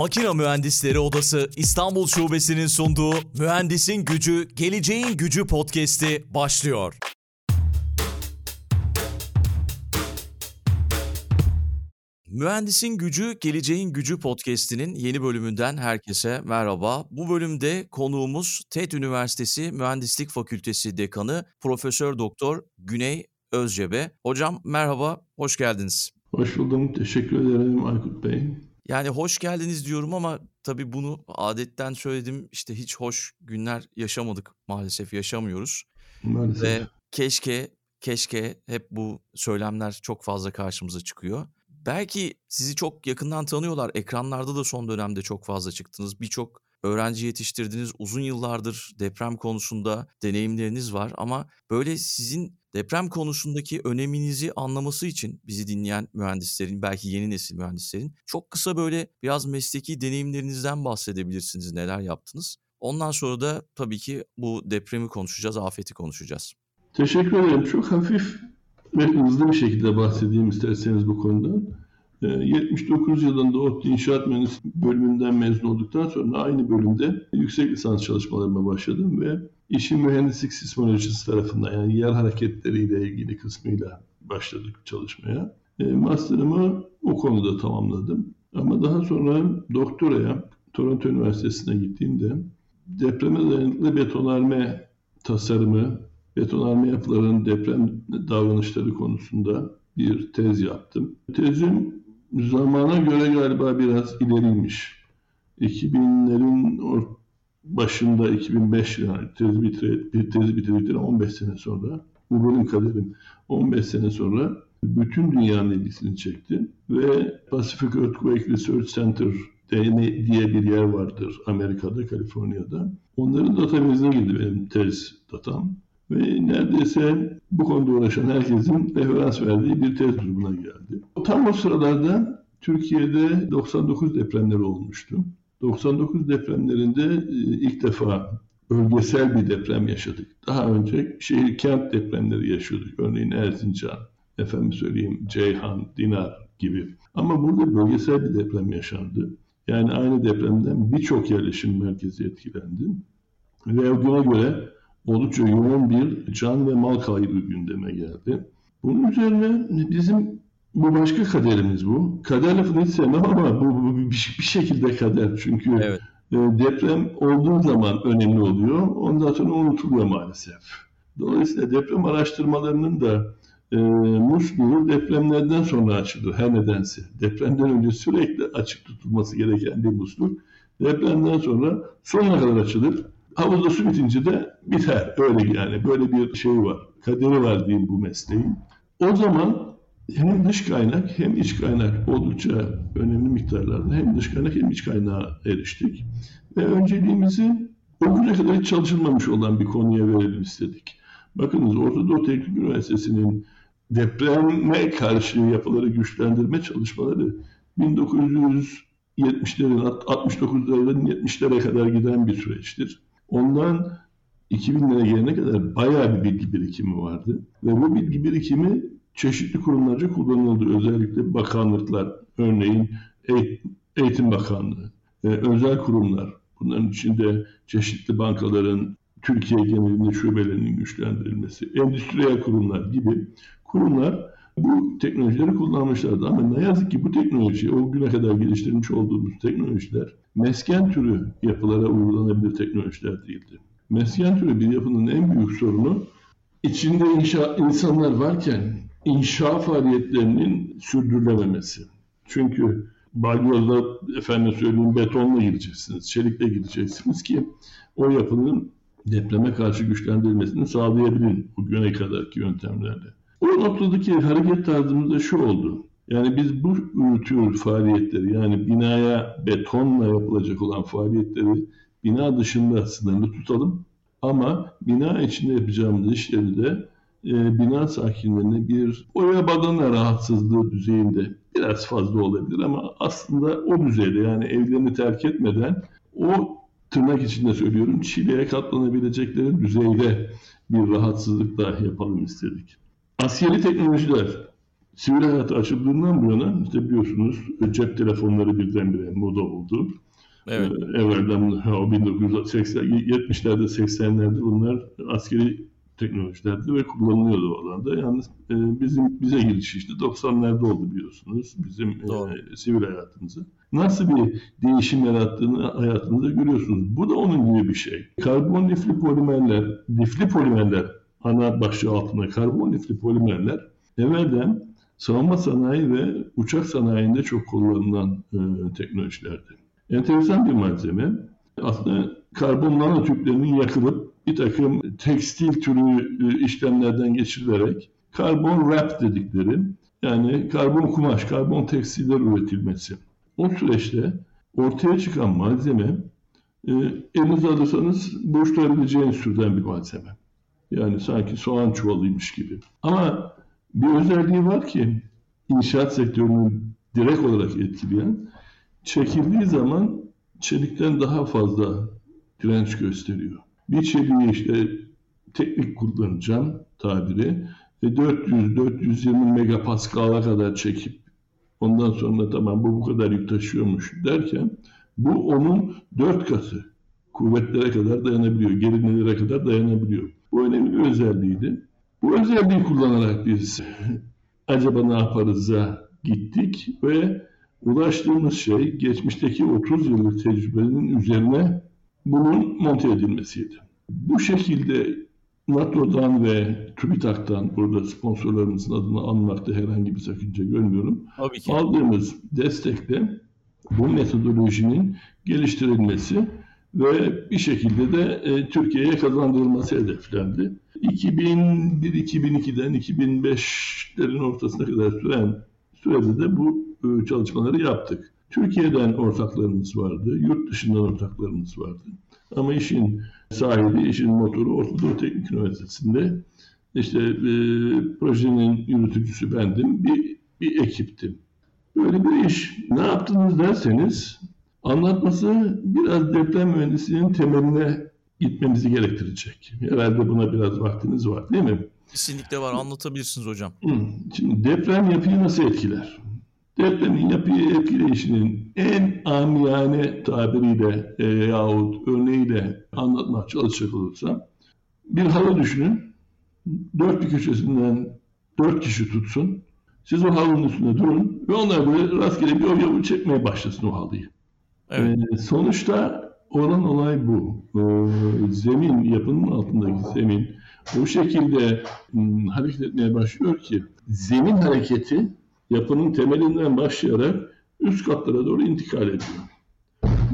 Makina Mühendisleri Odası İstanbul Şubesi'nin sunduğu Mühendisin Gücü, Geleceğin Gücü podcast'i başlıyor. Mühendisin Gücü, Geleceğin Gücü podcast'inin yeni bölümünden herkese merhaba. Bu bölümde konuğumuz TED Üniversitesi Mühendislik Fakültesi Dekanı Profesör Doktor Güney Özcebe. Hocam merhaba, hoş geldiniz. Hoş buldum, teşekkür ederim Aykut Bey. Yani hoş geldiniz diyorum ama tabii bunu adetten söyledim işte hiç hoş günler yaşamadık maalesef yaşamıyoruz. Maalesef. Ve keşke keşke hep bu söylemler çok fazla karşımıza çıkıyor. Belki sizi çok yakından tanıyorlar. Ekranlarda da son dönemde çok fazla çıktınız. Birçok öğrenci yetiştirdiniz. Uzun yıllardır deprem konusunda deneyimleriniz var ama böyle sizin deprem konusundaki öneminizi anlaması için bizi dinleyen mühendislerin, belki yeni nesil mühendislerin çok kısa böyle biraz mesleki deneyimlerinizden bahsedebilirsiniz. Neler yaptınız? Ondan sonra da tabii ki bu depremi konuşacağız, afeti konuşacağız. Teşekkür ederim. Çok hafif ve hızlı bir şekilde bahsedeyim isterseniz bu konudan. 79 ee, yılında ODTÜ İnşaat Mühendisliği bölümünden mezun olduktan sonra aynı bölümde yüksek lisans çalışmalarıma başladım ve işin mühendislik sismolojisi tarafından yani yer hareketleriyle ilgili kısmıyla başladık çalışmaya. E, master'ımı o konuda tamamladım. Ama daha sonra doktoraya Toronto Üniversitesi'ne gittiğimde depreme dayanıklı betonarme tasarımı, betonarme yapıların deprem davranışları konusunda bir tez yaptım. Tezim zamana göre galiba biraz ileriymiş. 2000'lerin başında 2005 yani tez bitir, bir tezi bitirdikten 15 sene sonra bu benim kaderim. 15 sene sonra bütün dünyanın ilgisini çekti ve Pacific Earthquake Research Center diye bir yer vardır Amerika'da, Kaliforniya'da. Onların databazine girdi benim tez datam. Ve neredeyse bu konuda uğraşan herkesin referans verdiği bir tez durumuna geldi. Tam o sıralarda Türkiye'de 99 depremleri olmuştu. 99 depremlerinde e, ilk defa bölgesel bir deprem yaşadık. Daha önce şehir kent depremleri yaşıyorduk. Örneğin Erzincan, efendim söyleyeyim Ceyhan, Dinar gibi. Ama burada bölgesel bir deprem yaşandı. Yani aynı depremden birçok yerleşim merkezi etkilendi. Ve güne göre oldukça yoğun bir can ve mal kaybı gündeme geldi. Bunun üzerine bizim bu başka kaderimiz bu. Kader lafını hiç sevmem ama bu, bu bir, bir şekilde kader. Çünkü evet. e, deprem olduğu zaman önemli oluyor. Ondan sonra unutuluyor maalesef. Dolayısıyla deprem araştırmalarının da e, musluğu depremlerden sonra açılır her nedense. Depremden önce sürekli açık tutulması gereken bir musluk. Depremden sonra sonuna kadar açılır. Havuzda su bitince de biter. Öyle yani. Böyle bir şey var. Kaderi var diyeyim bu mesleğin. O zaman hem dış kaynak hem iç kaynak oldukça önemli miktarlarda hem dış kaynak hem iç kaynağa eriştik. Ve önceliğimizi o güne kadar hiç çalışılmamış olan bir konuya verelim istedik. Bakınız Orta Doğu Teknik Üniversitesi'nin depreme karşı yapıları güçlendirme çalışmaları 1970'lerin 69'ların 70'lere kadar giden bir süreçtir. Ondan 2000'lere gelene kadar bayağı bir bilgi birikimi vardı. Ve bu bilgi birikimi çeşitli kurumlarca kullanıldı. Özellikle bakanlıklar, örneğin Eğitim Bakanlığı, e, özel kurumlar, bunların içinde çeşitli bankaların Türkiye genelinde şubelerinin güçlendirilmesi, endüstriyel kurumlar gibi kurumlar bu teknolojileri kullanmışlardı. Ama ne yazık ki bu teknoloji, o güne kadar geliştirmiş olduğumuz teknolojiler mesken türü yapılara uygulanabilir teknolojiler değildi. Mesken türü bir yapının en büyük sorunu içinde inşa, insanlar varken inşa faaliyetlerinin sürdürülememesi. Çünkü balyozla efendim söyleyeyim betonla gireceksiniz, çelikle gireceksiniz ki o yapının depreme karşı güçlendirilmesini sağlayabilin bu güne kadarki yöntemlerle. O noktadaki hareket tarzımız da şu oldu. Yani biz bu tür faaliyetleri yani binaya betonla yapılacak olan faaliyetleri bina dışında sınırlı tutalım. Ama bina içinde yapacağımız işleri de e, bina sakinlerine bir oya badana rahatsızlığı düzeyinde biraz fazla olabilir ama aslında o düzeyde yani evlerini terk etmeden o tırnak içinde söylüyorum çileye katlanabilecekleri düzeyde bir rahatsızlık da yapalım istedik. Asiyeli teknolojiler sivil hayatı açıldığından bu yana işte biliyorsunuz cep telefonları birdenbire moda oldu. Evet. Ee, evvelden o 1980 70'lerde 80'lerde bunlar askeri teknolojilerdi ve kullanılıyordu o alanda. Yalnız e, bizim bize giriş işte 90'larda oldu biliyorsunuz bizim e, sivil hayatımızı. Nasıl bir değişim yarattığını hayatınızda görüyorsunuz. Bu da onun gibi bir şey. Karbon lifli polimerler, lifli polimerler ana başlığı altında karbon polimerler evvelden savunma sanayi ve uçak sanayinde çok kullanılan e, teknolojilerdi. Enteresan bir malzeme. Aslında karbon nanotüplerinin yakılıp bir takım tekstil türü e, işlemlerden geçirilerek karbon wrap dedikleri yani karbon kumaş, karbon tekstiller üretilmesi. O süreçte ortaya çıkan malzeme e, elinize alırsanız boşlayabileceğiniz türden bir malzeme. Yani sanki soğan çuvalıymış gibi. Ama bir özelliği var ki inşaat sektörünü direkt olarak etkileyen çekildiği zaman çelikten daha fazla direnç gösteriyor. Bir çeliği işte teknik kullanacağım tabiri 400-420 e, megapaskal'a kadar çekip ondan sonra tamam bu bu kadar yük taşıyormuş derken bu onun dört katı kuvvetlere kadar dayanabiliyor, gerilimlere kadar dayanabiliyor. Bu önemli bir özelliğiydi. Bu özelliği kullanarak biz acaba ne yaparız'a gittik ve ulaştığımız şey geçmişteki 30 yıllık tecrübenin üzerine bunun monte edilmesiydi. Bu şekilde NATO'dan ve TÜBİTAK'tan burada sponsorlarımızın adını anmakta herhangi bir sakınca görmüyorum. Aldığımız destekle bu metodolojinin geliştirilmesi ve bir şekilde de e, Türkiye'ye kazandırılması hedeflendi. 2001-2002'den 2005'lerin ortasına kadar süren sürede de bu e, çalışmaları yaptık. Türkiye'den ortaklarımız vardı, yurt dışından ortaklarımız vardı. Ama işin sahibi, işin motoru Orta Doğu Teknik Üniversitesi'nde işte e, projenin yürütücüsü bendim, bir, bir ekiptim. Böyle bir iş. Ne yaptınız derseniz anlatması biraz deprem mühendisliğinin temeline gitmemizi gerektirecek. Herhalde buna biraz vaktiniz var değil mi? Kesinlikle var. Anlatabilirsiniz hocam. Şimdi deprem yapıyı nasıl etkiler? Depremin yapıyı etkileyişinin en amiyane tabiriyle e, yahut örneğiyle anlatmak çalışacak olursam bir halı düşünün. Dört bir köşesinden dört kişi tutsun. Siz o halının üstünde durun ve onlar böyle rastgele bir oyavu çekmeye başlasın o halıyı. Evet. E, sonuçta olan olay bu. E, zemin, yapının altındaki zemin o şekilde m, hareket etmeye başlıyor ki zemin hareketi yapının temelinden başlayarak üst katlara doğru intikal ediyor.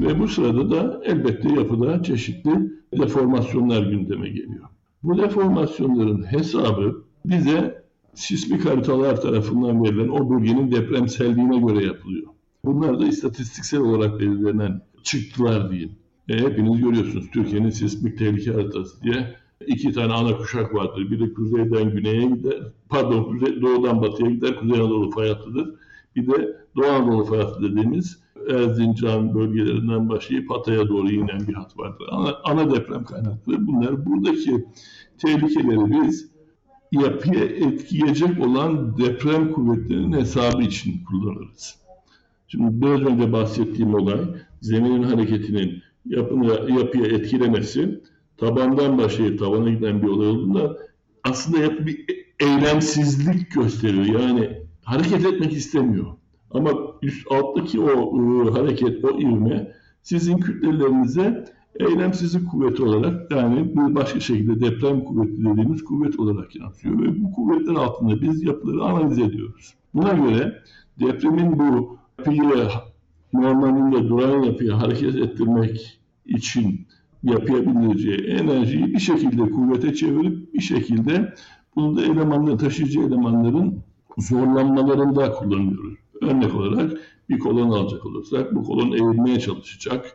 Ve bu sırada da elbette yapıda çeşitli deformasyonlar gündeme geliyor. Bu deformasyonların hesabı bize sismik haritalar tarafından verilen o bölgenin depremselliğine göre yapılıyor. Bunlar da istatistiksel olarak belirlenen çıktılar diyeyim. E, hepiniz görüyorsunuz Türkiye'nin sismik tehlike haritası diye iki tane ana kuşak vardır. Biri kuzeyden güneye gider, pardon kuzey, doğudan batıya gider, Kuzey Anadolu fay hattıdır. Bir de Doğu Anadolu fay dediğimiz Erzincan bölgelerinden başlayıp Hatay'a doğru inen bir hat vardır. Ana, ana deprem kaynakları bunlar. Buradaki tehlikeleri biz yapıya etkileyecek olan deprem kuvvetlerinin hesabı için kullanırız. Şimdi biraz önce bahsettiğim olay zeminin hareketinin yapını, yapıya etkilemesi tabandan başlayıp tavana giden bir olay olduğunda aslında yapı bir eylemsizlik gösteriyor. Yani hareket etmek istemiyor. Ama üst alttaki o ıı, hareket, o ivme sizin kütlelerinize eylemsizlik kuvveti olarak yani bir başka şekilde deprem kuvveti dediğimiz kuvvet olarak yansıyor ve bu kuvvetler altında biz yapıları analiz ediyoruz. Buna göre depremin bu yapıyı normalinde duran yapıya hareket ettirmek için yapabileceği enerjiyi bir şekilde kuvvete çevirip bir şekilde bunu da elemanları, taşıyıcı elemanların zorlanmalarında kullanıyoruz. Örnek olarak bir kolon alacak olursak bu kolon eğilmeye çalışacak.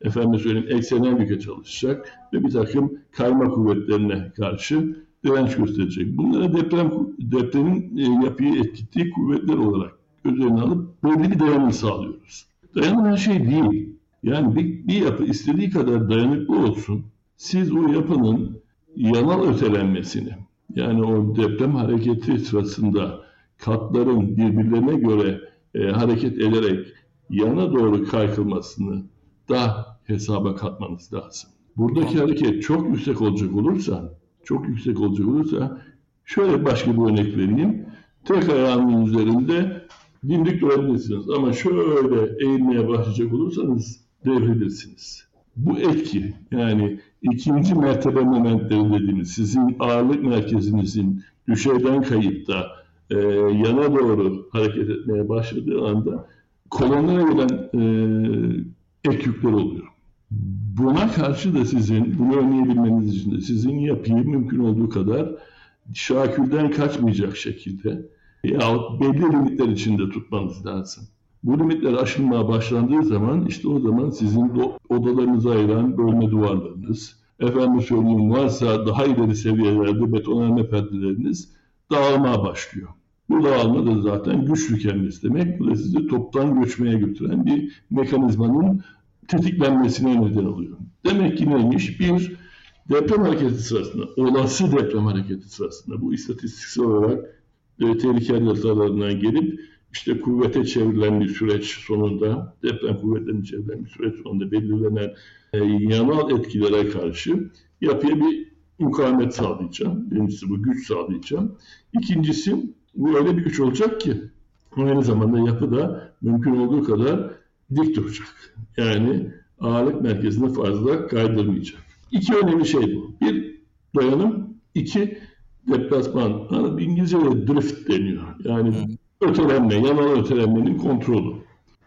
Efendim söyleyeyim eksenel yüke çalışacak ve bir takım kayma kuvvetlerine karşı direnç gösterecek. Bunlara deprem depremin e, yapıyı etkittiği kuvvetler olarak önüne alıp böyle bir dayanım sağlıyoruz. Dayanım her şey değil. Yani bir, bir yapı istediği kadar dayanıklı olsun. Siz o yapının yanal ötelenmesini yani o deprem hareketi sırasında katların birbirlerine göre e, hareket ederek yana doğru kaykılmasını da hesaba katmanız lazım. Buradaki hareket çok yüksek olacak olursa, çok yüksek olacak olursa şöyle başka bir örnek vereyim. Tek ayağının üzerinde dimdik durabilirsiniz ama şöyle eğilmeye başlayacak olursanız devrilirsiniz. Bu etki yani ikinci mertebe momentleri dediğimiz sizin ağırlık merkezinizin düşeyden kayıp da e, yana doğru hareket etmeye başladığı anda kolonlara gelen e, ek yükler oluyor. Buna karşı da sizin, bunu önleyebilmeniz için de sizin yapıyı mümkün olduğu kadar şakülden kaçmayacak şekilde yahut belli limitler içinde tutmanız lazım. Bu limitler aşılmaya başlandığı zaman işte o zaman sizin odalarınızı ayıran bölme duvarlarınız, efendim söyleyeyim varsa daha ileri seviyelerde betonarme perdeleriniz dağılmaya başlıyor. Bu dağılma da zaten güç tükenmesi demek. Bu da sizi toptan göçmeye götüren bir mekanizmanın tetiklenmesine neden oluyor. Demek ki neymiş? Bir, deprem hareketi sırasında, olası deprem hareketi sırasında bu istatistiksel olarak e, tehlike haritalarından gelip işte kuvvete çevrilen bir süreç sonunda, deprem kuvvetlerinin çevrilen bir süreç sonunda belirlenen e, yanal etkilere karşı yapıya bir mukavemet sağlayacağım. Birincisi bu güç sağlayacağım. İkincisi bu öyle bir güç olacak ki aynı zamanda yapı da mümkün olduğu kadar dik duracak. Yani ağırlık merkezini fazla kaydırmayacak. İki önemli şey bu. Bir dayanım, iki deplasman. Yani İngilizce'de drift deniyor. Yani ötelenme, yanal ötelenmenin kontrolü.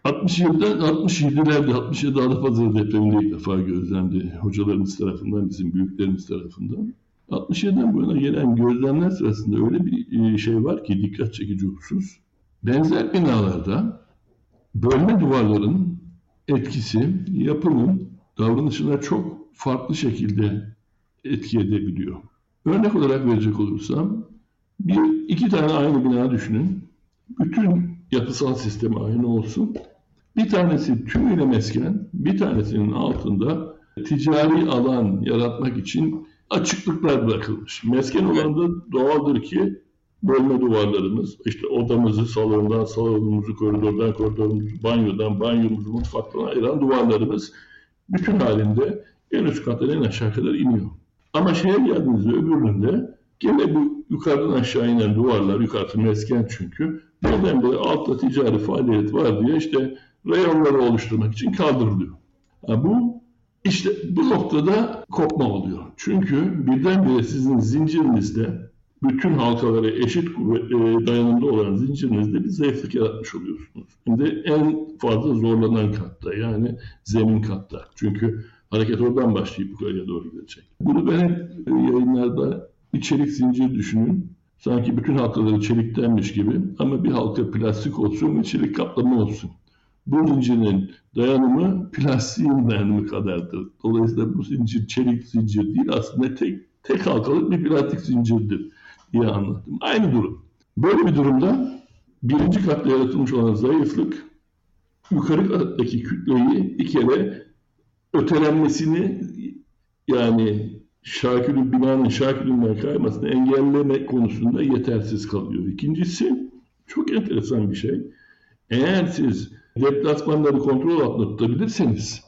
67'den 67'lerde 67 Adapazarı depreminde ilk defa gözlemdi hocalarımız tarafından, bizim büyüklerimiz tarafından. 67'den bu yana gelen gözlemler sırasında öyle bir e, şey var ki dikkat çekici husus. Benzer binalarda bölme duvarların etkisi yapının davranışına çok farklı şekilde etki edebiliyor. Örnek olarak verecek olursam bir iki tane aynı bina düşünün. Bütün yapısal sistemi aynı olsun. Bir tanesi tümüyle mesken, bir tanesinin altında ticari alan yaratmak için açıklıklar bırakılmış. Mesken olan da doğaldır ki bölme duvarlarımız, işte odamızı salondan, salonumuzu koridordan, koridorumuzu banyodan, banyomuzu mutfaktan ayıran duvarlarımız bütün halinde en üst kattan en aşağı kadar iniyor. Ama şeye geldiğinizde öbüründe gene bu yukarıdan aşağı inen duvarlar, yukarısı mesken çünkü birdenbire altta ticari faaliyet var diye işte reyonları oluşturmak için kaldırılıyor. Yani bu işte bu noktada kopma oluyor. Çünkü birdenbire sizin zincirinizde bütün halkalara eşit e, dayanımda olan zincirinizde bir zayıflık yaratmış oluyorsunuz. Şimdi en fazla zorlanan katta yani zemin katta. Çünkü hareket oradan başlayıp yukarıya doğru gidecek. Bunu ben hep e, yayınlarda bir çelik zincir düşünün. Sanki bütün halkaları çeliktenmiş gibi ama bir halka plastik olsun ve çelik kaplama olsun. Bu zincirin dayanımı plastiğin dayanımı kadardır. Dolayısıyla bu zincir çelik zincir değil aslında tek tek halkalık bir plastik zincirdir diye anlattım. Aynı durum. Böyle bir durumda birinci katta yaratılmış olan zayıflık yukarı kattaki kütleyi bir kere ötelenmesini yani şakülün binanın şakülünden kaymasını engelleme konusunda yetersiz kalıyor. İkincisi çok enteresan bir şey. Eğer siz deplasmanları kontrol altında tutabilirseniz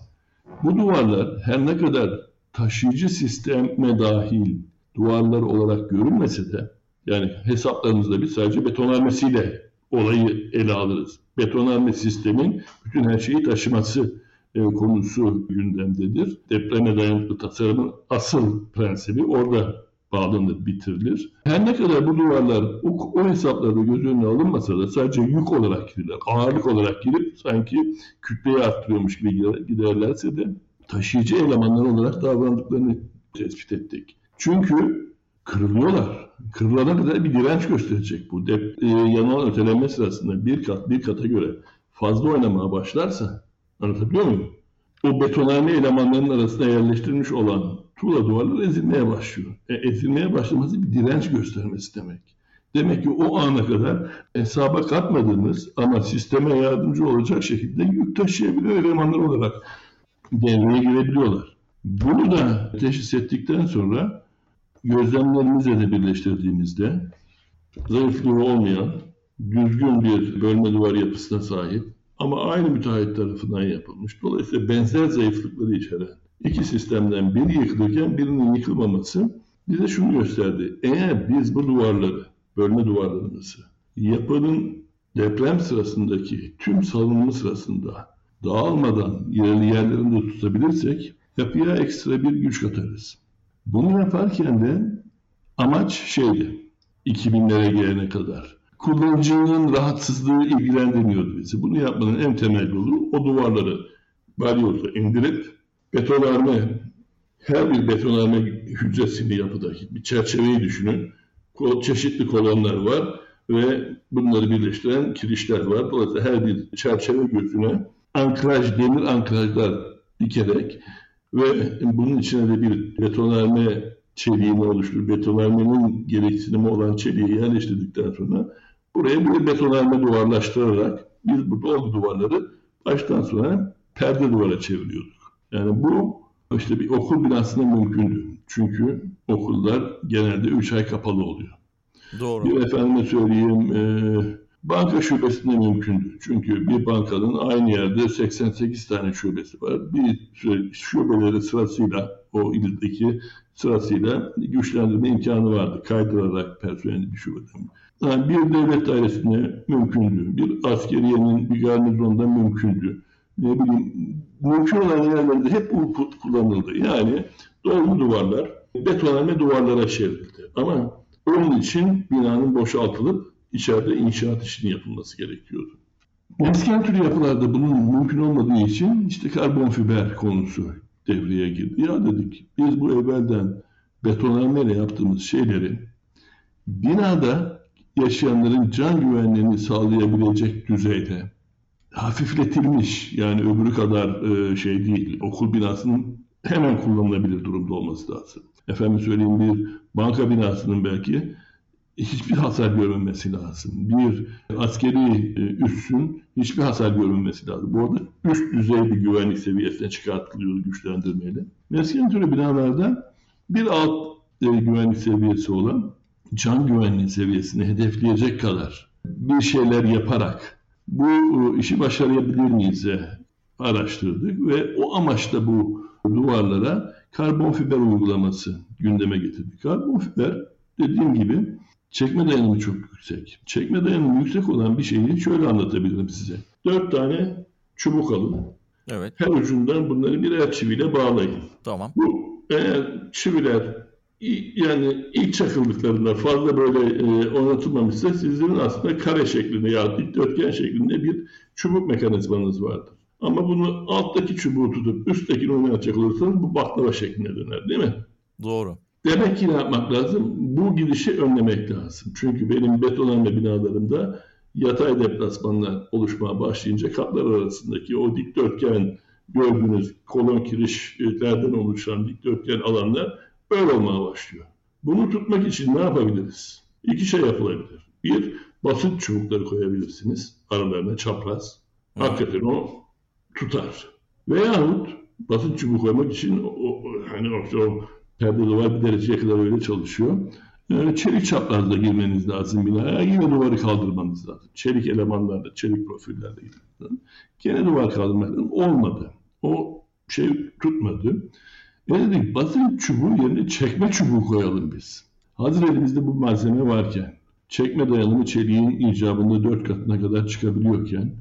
bu duvarlar her ne kadar taşıyıcı sisteme dahil duvarlar olarak görünmese de yani hesaplarınızda biz sadece betonarmesiyle olayı ele alırız. Betonarme sistemin bütün her şeyi taşıması konusu gündemdedir. Depreme dayanıklı tasarımın asıl prensibi orada bağlanır, bitirilir. Her ne kadar bu duvarlar o, o hesaplarda göz önüne alınmasa da sadece yük olarak girerler, ağırlık olarak girip sanki kütleyi arttırıyormuş gibi giderlerse de taşıyıcı elemanlar olarak davrandıklarını tespit ettik. Çünkü kırılıyorlar. Kırılana kadar bir direnç gösterecek bu. Dep, e, yanal ötelenme sırasında bir kat bir kata göre fazla oynamaya başlarsa anlatabiliyor muyum? O betonarme elemanların arasında yerleştirilmiş olan tuğla duvarlar ezilmeye başlıyor. E, ezilmeye başlaması bir direnç göstermesi demek. Demek ki o ana kadar hesaba katmadığınız ama sisteme yardımcı olacak şekilde yük taşıyabilen elemanlar olarak devreye girebiliyorlar. Bunu da teşhis ettikten sonra gözlemlerimizle de birleştirdiğimizde zayıflığı olmayan düzgün bir bölme duvar yapısına sahip ama aynı müteahhit tarafından yapılmış. Dolayısıyla benzer zayıflıkları içeren iki sistemden biri yıkılırken birinin yıkılmaması bize şunu gösterdi. Eğer biz bu duvarları, bölme duvarlarımızı yapının deprem sırasındaki tüm salınımı sırasında dağılmadan yerli yerlerinde tutabilirsek yapıya ekstra bir güç katarız. Bunu yaparken de amaç şeydi, 2000'lere gelene kadar. Kullanıcının rahatsızlığı ilgilendirmiyordu bizi. Bunu yapmanın en temel yolu o duvarları balyoza indirip betonarme, her bir betonarme hücresini yapıdaki bir çerçeveyi düşünün. Çeşitli kolonlar var ve bunları birleştiren kirişler var. Dolayısıyla her bir çerçeve gözüne ankraj, demir ankrajlar dikerek ve bunun içine de bir betonarme çeliğini oluşturup betonarmenin gereksinimi olan çeliği yerleştirdikten sonra buraya bir betonarme duvarlaştırarak biz bu dolgu duvarları baştan sona perde duvara çeviriyorduk. Yani bu işte bir okul binasında mümkündü. Çünkü okullar genelde 3 ay kapalı oluyor. Doğru. Bir efendime söyleyeyim e, banka şubesinde mümkündü. Çünkü bir bankanın aynı yerde 88 tane şubesi var. Bir şubeleri sırasıyla o ildeki sırasıyla güçlendirme imkanı vardı. Kaydırarak personeli bir şubeden. Bir devlet dairesinde mümkündü. Bir askeriyenin bir garnizonda mümkündü. Ne bileyim mümkün olan yerlerde hep bu kullanıldı. Yani dolgu duvarlar betonarme duvarlara çevrildi. Ama onun için binanın boşaltılıp içeride inşaat işinin yapılması gerekiyordu. Mesken türü yapılarda bunun mümkün olmadığı için işte karbon fiber konusu devreye girdi. Ya dedik biz bu evvelden betonarmeyle yaptığımız şeyleri binada yaşayanların can güvenliğini sağlayabilecek düzeyde hafifletilmiş yani öbürü kadar e, şey değil okul binasının hemen kullanılabilir durumda olması lazım. Efendim söyleyeyim bir banka binasının belki hiçbir hasar görünmesi lazım. Bir askeri e, üssün hiçbir hasar görünmesi lazım. Bu arada üst düzey bir güvenlik seviyesine çıkartılıyor güçlendirmeyle. Mesken türü binalarda bir alt e, güvenlik seviyesi olan can güvenliği seviyesini hedefleyecek kadar bir şeyler yaparak bu e, işi başarabilir miyiz araştırdık ve o amaçla bu duvarlara karbon fiber uygulaması gündeme getirdik. Karbon fiber dediğim gibi çekme dayanımı çok yüksek. Çekme dayanımı yüksek olan bir şeyi şöyle anlatabilirim size. Dört tane çubuk alın. Evet. Her ucundan bunları birer çiviyle bağlayın. Tamam. Bu eğer çiviler yani ilk çakıldıklarında fazla böyle e, oynatılmamışsa sizin aslında kare şeklinde ya dikdörtgen şeklinde bir çubuk mekanizmanız vardır. Ama bunu alttaki çubuğu tutup üsttekini oynatacak olursanız bu baklava şeklinde döner değil mi? Doğru. Demek ki ne yapmak lazım? Bu gidişi önlemek lazım. Çünkü benim betonarme binalarımda yatay deplasmanlar oluşmaya başlayınca katlar arasındaki o dikdörtgen gördüğünüz kolon kirişlerden oluşan dikdörtgen alanlar böyle olmaya başlıyor. Bunu tutmak için ne yapabiliriz? İki şey yapılabilir. Bir, basit çubukları koyabilirsiniz aralarına çapraz. Hakikaten o tutar. Veyahut basit çubuk koymak için o, hani o, o perde duvar bir dereceye kadar öyle çalışıyor. Yani çelik çaprazla girmeniz lazım binaya. Yine duvarı kaldırmanız lazım. Çelik elemanlarla, çelik profillerle girmeniz Gene duvar kaldırmak lazım. Olmadı. O şey tutmadı. Ne dedik? Basit çubuğu yerine çekme çubuğu koyalım biz. Hazır elimizde bu malzeme varken, çekme dayanımı çeliğin icabında dört katına kadar çıkabiliyorken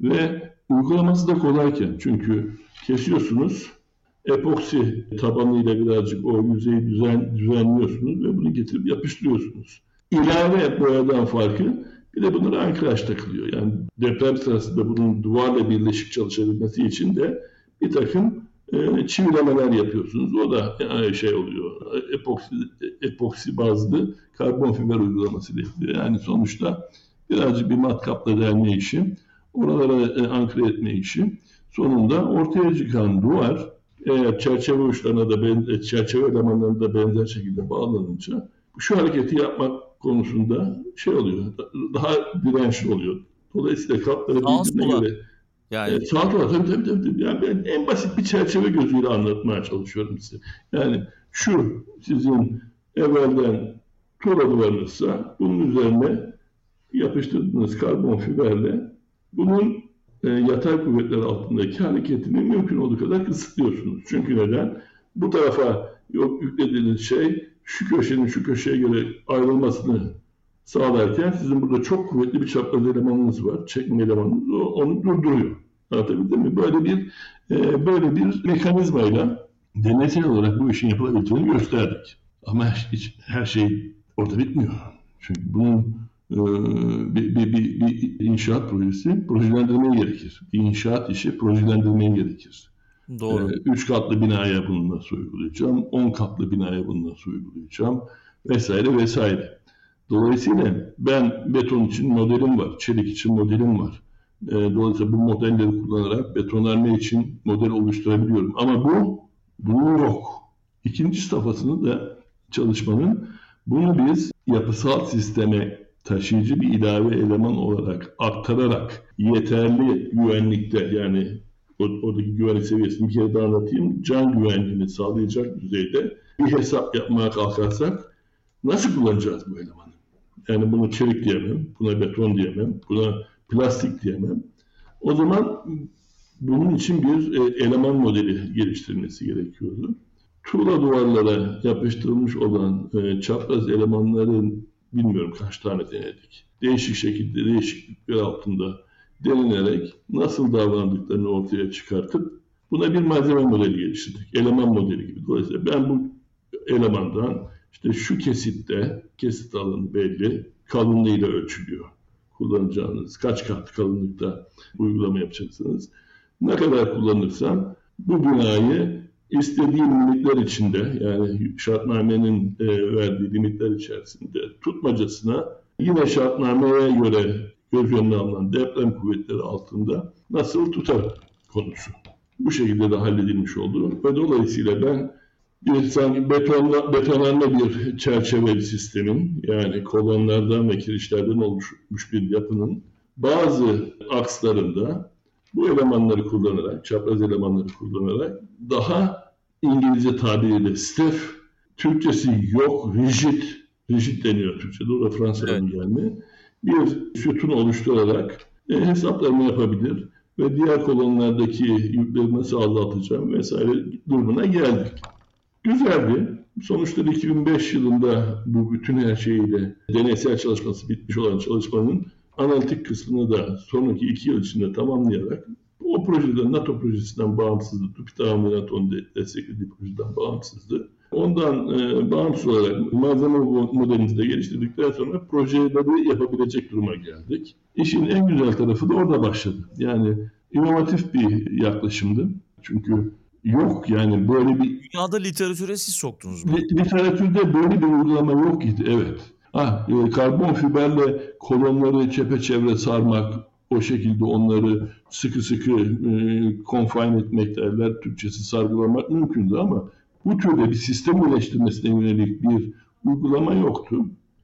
ve uygulaması da kolayken çünkü kesiyorsunuz epoksi tabanıyla birazcık o yüzeyi düzen, düzenliyorsunuz ve bunu getirip yapıştırıyorsunuz. İlave boyadan farkı bir de bunlara ankraj takılıyor. Yani deprem sırasında bunun duvarla birleşik çalışabilmesi için de bir takım e, çivilemeler yapıyorsunuz. O da yani şey oluyor. Epoksi, epoksi bazlı karbon fiber uygulaması yapılıyor. Yani sonuçta birazcık bir matkapla delme işi, oralara e, ankre etme işi. Sonunda ortaya çıkan duvar eğer çerçeve uçlarına da benzer, çerçeve elemanlarına da benzer şekilde bağlanınca şu hareketi yapmak konusunda şey oluyor, daha dirençli oluyor. Dolayısıyla katları birbirine göre yani... E, saat var tabii tabii tabii. Yani ben en basit bir çerçeve gözüyle anlatmaya çalışıyorum size. Yani şu sizin evvelden tuğla duvarınızsa bunun üzerine yapıştırdığınız karbon fiberle bunun e, yatay kuvvetler altındaki hareketini mümkün olduğu kadar kısıtlıyorsunuz. Çünkü neden? Bu tarafa yok yüklediğiniz şey şu köşenin şu köşeye göre ayrılmasını sağlarken sizin burada çok kuvvetli bir çapraz elemanınız var. Çekme elemanınız. O, onu durduruyor. Anlatabildim mi? Böyle bir e, böyle bir mekanizmayla deneysel olarak bu işin yapılabileceğini gösterdik. Ama hiç, her şey orada bitmiyor. Çünkü bunun e, bir, bir, bir, bir inşaat projesi projelendirmeye gerekir. Bir inşaat işi projelendirmeye gerekir. Doğru. E, üç katlı binaya bunu nasıl uygulayacağım? On katlı binaya bunu nasıl uygulayacağım? Vesaire vesaire. Dolayısıyla ben beton için modelim var, çelik için modelim var. E, dolayısıyla bu modelleri kullanarak betonarme için model oluşturabiliyorum. Ama bu, bunun yok. İkinci safhasını da çalışmanın bunu biz yapısal sisteme taşıyıcı bir ilave eleman olarak aktararak yeterli güvenlikte yani oradaki güvenlik seviyesini bir kere daha anlatayım. Can güvenliğini sağlayacak düzeyde bir hesap yapmaya kalkarsak nasıl kullanacağız bu elemanı? Yani bunu çelik diyemem, buna beton diyemem, buna plastik diyemem. O zaman bunun için bir e, eleman modeli geliştirilmesi gerekiyordu. Tuğla duvarlara yapıştırılmış olan e, çapraz elemanların bilmiyorum kaç tane denedik. Değişik şekilde, değişiklikler altında denilerek nasıl davrandıklarını ortaya çıkartıp buna bir malzeme modeli geliştirdik. Eleman modeli gibi. Dolayısıyla ben bu elemandan işte şu kesitte, kesit alanı belli, kalınlığıyla ölçülüyor. Kullanacağınız kaç kat kalınlıkta uygulama yapacaksınız. Ne kadar kullanırsam bu binayı istediğim limitler içinde yani şartnamenin e, verdiği limitler içerisinde tutmacasına yine şartnameye göre göz önüne alınan deprem kuvvetleri altında nasıl tutar konusu. Bu şekilde de halledilmiş oldu ve dolayısıyla ben sanki betonla, betonarme bir çerçeveli sistemin yani kolonlardan ve kirişlerden oluşmuş bir yapının bazı akslarında bu elemanları kullanarak, çapraz elemanları kullanarak daha İngilizce tabiriyle stiff, Türkçesi yok, rigid, rigid deniyor Türkçe'de, o da Fransa'dan evet. gelme. Bir sütun oluşturarak e, hesaplarını yapabilir ve diğer kolonlardaki yükleri nasıl azaltacağım vesaire durumuna geldik. Güzeldi. Sonuçta 2005 yılında bu bütün her şeyiyle deneysel çalışması bitmiş olan çalışmanın analitik kısmını da sonraki iki yıl içinde tamamlayarak o projede NATO projesinden bağımsızdı. TÜBİTAK'ın NATO'nun desteklediği projeden bağımsızdı. Ondan e, bağımsız olarak malzeme modelimizi de geliştirdikten sonra projeleri yapabilecek duruma geldik. İşin en güzel tarafı da orada başladı. Yani inovatif bir yaklaşımdı. Çünkü yok yani böyle bir... Dünyada literatüre siz soktunuz mu? Literatürde böyle bir uygulama yok idi evet. Ah, e, karbon fiberle kolonları çepeçevre sarmak, o şekilde onları sıkı sıkı e, confine etmek derler, Türkçesi sargılamak mümkündü ama bu türde bir sistem ulaştırmasına yönelik bir uygulama yoktu.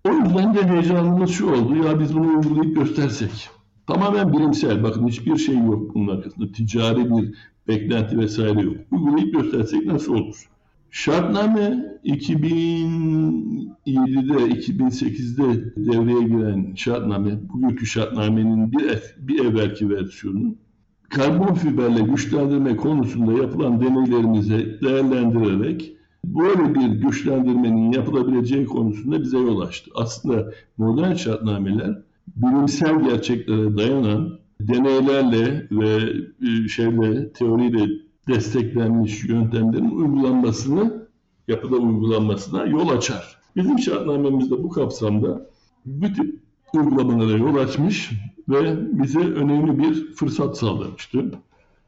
O yüzden de heyecanımız şu oldu, ya biz bunu uygulayıp göstersek. Tamamen bilimsel, bakın hiçbir şey yok bunun arkasında, ticari bir beklenti vesaire yok. Uygulayıp göstersek nasıl olur? Şartname 2007'de, 2008'de devreye giren şartname, bugünkü şartnamenin bir, bir evvelki versiyonu, karbon fiberle güçlendirme konusunda yapılan deneylerimizi değerlendirerek böyle bir güçlendirmenin yapılabileceği konusunda bize yol açtı. Aslında modern şartnameler bilimsel gerçeklere dayanan deneylerle ve e, şeyle teoriyle desteklenmiş yöntemlerin uygulanmasını, yapıda uygulanmasına yol açar. Bizim şartnamemizde bu kapsamda tip uygulamalara yol açmış ve bize önemli bir fırsat sağlamıştı.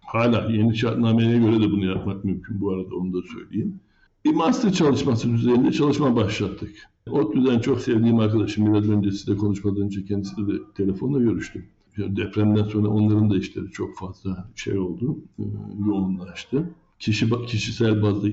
Hala yeni şartnameye göre de bunu yapmak mümkün bu arada onu da söyleyeyim. Bir master çalışması üzerinde çalışma başlattık. ODTÜ'den çok sevdiğim arkadaşım biraz önce size konuşmadan önce kendisiyle de telefonla görüştüm depremden sonra onların da işleri çok fazla şey oldu, e, yoğunlaştı. Kişi kişisel bazda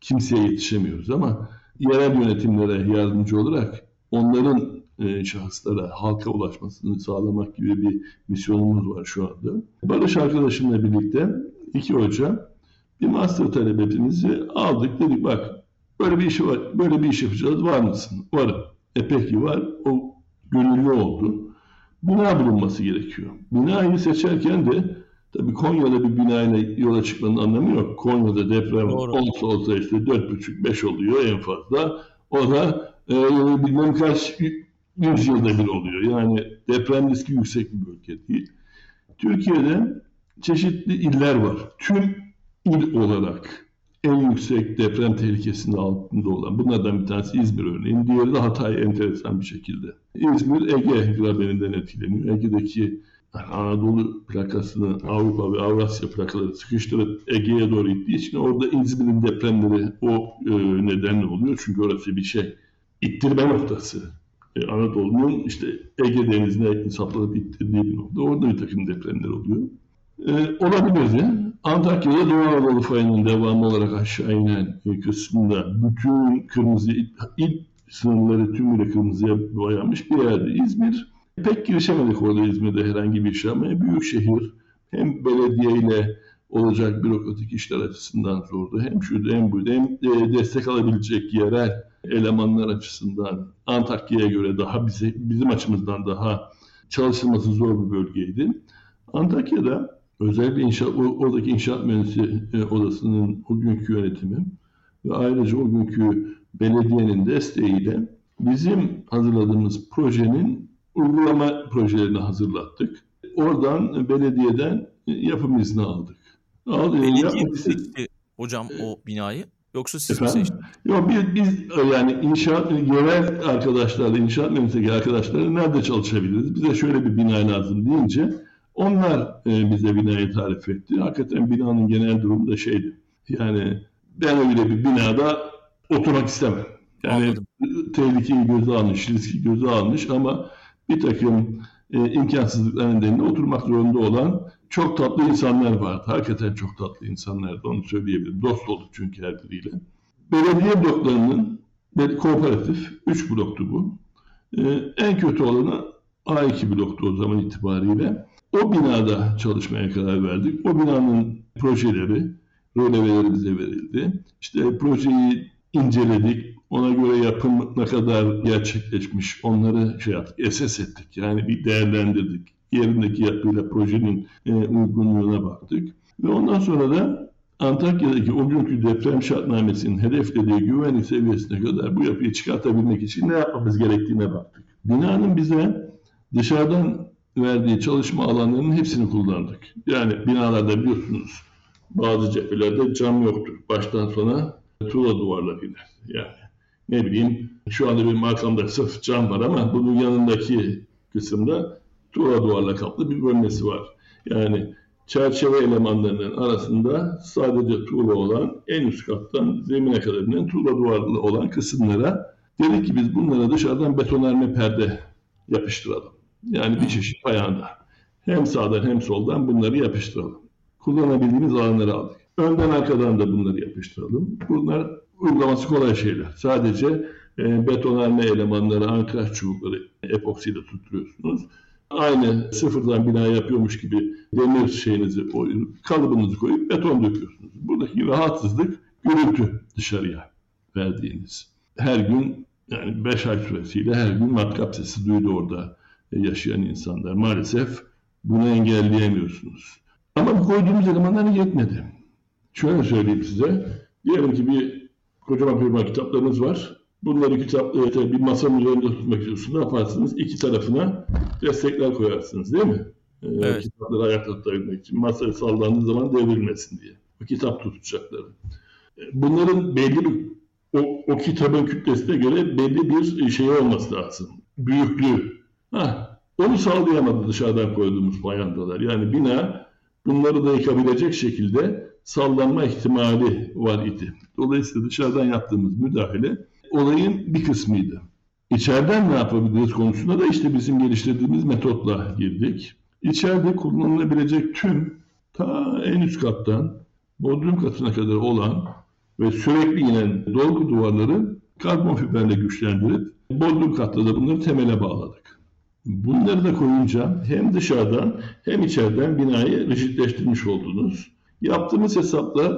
kimseye yetişemiyoruz ama yerel yönetimlere yardımcı olarak onların e, şahıslara, halka ulaşmasını sağlamak gibi bir misyonumuz var şu anda. Barış arkadaşımla birlikte iki hoca bir master talebetimizi aldık. Dedik bak böyle bir işi var, böyle bir iş yapacağız var mısın? Varım. E peki var. O gönüllü oldu. Bina bulunması gerekiyor. Binayı seçerken de tabii Konya'da bir binayla yola çıkmanın anlamı yok. Konya'da deprem Doğru. olsa olsa işte 4,5-5 oluyor en fazla. O da e, bilmem kaç yüz yılda bir oluyor. Yani deprem riski yüksek bir bölge değil. Türkiye'de çeşitli iller var. Tüm il olarak en yüksek deprem tehlikesinin altında olan. Bunlardan bir tanesi İzmir örneğin. Diğeri de Hatay enteresan bir şekilde. İzmir Ege grabeninden etkileniyor. Ege'deki Anadolu plakasını Avrupa ve Avrasya plakaları sıkıştırıp Ege'ye doğru ittiği için orada İzmir'in depremleri o e, nedenle oluyor. Çünkü orası bir şey ittirme noktası. E, Anadolu'nun işte Ege Denizi'ne saplanıp ittirdiği bir nokta. Orada bir takım depremler oluyor. E, olabilirdi. Antakya'da Doğu Anadolu fayının devamı olarak aşağı inen kısmında bütün kırmızı il sınırları tümüyle kırmızıya boyanmış bir yerde İzmir. Pek girişemedik orada İzmir'de herhangi bir şey ama büyük şehir hem belediyeyle olacak bürokratik işler açısından zordu. Hem şuydu hem buydu hem e, destek alabilecek yerel elemanlar açısından Antakya'ya göre daha bize, bizim açımızdan daha çalışılması zor bir bölgeydi. Antakya'da özel bir inşaat, oradaki inşaat mühendisi e, odasının o günkü yönetimi ve ayrıca o günkü belediyenin desteğiyle bizim hazırladığımız projenin uygulama projelerini hazırlattık. Oradan belediyeden yapım izni aldık. Aldık. Belediye mi seçti hocam o binayı? Yoksa siz Efendim? mi seçtiniz? Yok biz, biz yani inşaat yerel arkadaşlarla, inşaat mühendisliği arkadaşlarla nerede çalışabiliriz? Bize şöyle bir bina lazım deyince onlar e, bize binayı tarif etti. Hakikaten binanın genel durumu da şeydi. Yani ben öyle bir binada oturmak istemem. Yani Anladım. tehlikeyi göze almış, riski göze almış ama bir takım e, imkansızlıklar nedeniyle oturmak zorunda olan çok tatlı insanlar vardı. Hakikaten çok tatlı insanlardı onu söyleyebilirim. Dost olduk çünkü her biriyle. Belediye bloklarının kooperatif, 3 bloktu bu. E, en kötü olanı A2 bloktu o zaman itibariyle. O binada çalışmaya karar verdik. O binanın projeleri, röleveleri bize verildi. İşte projeyi inceledik. Ona göre yapım ne kadar gerçekleşmiş onları şey yaptık, esas ettik. Yani bir değerlendirdik. Yerindeki yapıyla projenin e, uygunluğuna baktık. Ve ondan sonra da Antakya'daki o günkü deprem şartnamesinin hedeflediği güvenlik seviyesine kadar bu yapıyı çıkartabilmek için ne yapmamız gerektiğine baktık. Binanın bize dışarıdan verdiği çalışma alanlarının hepsini kullandık. Yani binalarda biliyorsunuz bazı cephelerde cam yoktur. Baştan sona tuğla duvarlarıyla. Yani ne bileyim şu anda bir makamda sırf cam var ama bunun yanındaki kısımda tuğla duvarla kaplı bir bölmesi var. Yani çerçeve elemanlarının arasında sadece tuğla olan en üst kattan zemine kadar inen tuğla duvarlı olan kısımlara dedik ki biz bunlara dışarıdan betonarme perde yapıştıralım. Yani bir çeşit ayağında. Hem sağdan hem soldan bunları yapıştıralım. Kullanabildiğimiz alanları aldık. Önden arkadan da bunları yapıştıralım. Bunlar uygulaması kolay şeyler. Sadece e, betonarme elemanları, ankraj çubukları epoksiyle tutturuyorsunuz. Aynı sıfırdan bina yapıyormuş gibi demir şeyinizi koyup, kalıbınızı koyup beton döküyorsunuz. Buradaki rahatsızlık gürültü dışarıya verdiğiniz. Her gün yani 5 ay süresiyle her gün matkap sesi duydu orada yaşayan insanlar. Maalesef bunu engelleyemiyorsunuz. Ama bu koyduğumuz elemanlar yetmedi. Şöyle söyleyeyim size. Diyelim ki bir kocaman firma kitaplarınız var. Bunları kitapları bir masanın üzerinde tutmak istiyorsunuz. Ne yaparsınız? İki tarafına destekler koyarsınız değil mi? Ee, evet. Kitapları ayakta tutabilmek için. Masayı sallandığı zaman devrilmesin diye. O kitap tutacakları. Ee, bunların belli bir o, o kitabın kütlesine göre belli bir şey olması lazım. Büyüklüğü. Ha, onu sağlayamadı dışarıdan koyduğumuz bayandalar. Yani bina bunları da yıkabilecek şekilde sallanma ihtimali var idi. Dolayısıyla dışarıdan yaptığımız müdahale olayın bir kısmıydı. İçeriden ne yapabiliriz konusunda da işte bizim geliştirdiğimiz metotla girdik. İçeride kullanılabilecek tüm ta en üst kattan bodrum katına kadar olan ve sürekli inen dolgu duvarları karbon fiberle güçlendirip bodrum katta da bunları temele bağladık. Bunları da koyunca hem dışarıdan hem içeriden binayı rigidleştirmiş oldunuz. Yaptığımız hesaplar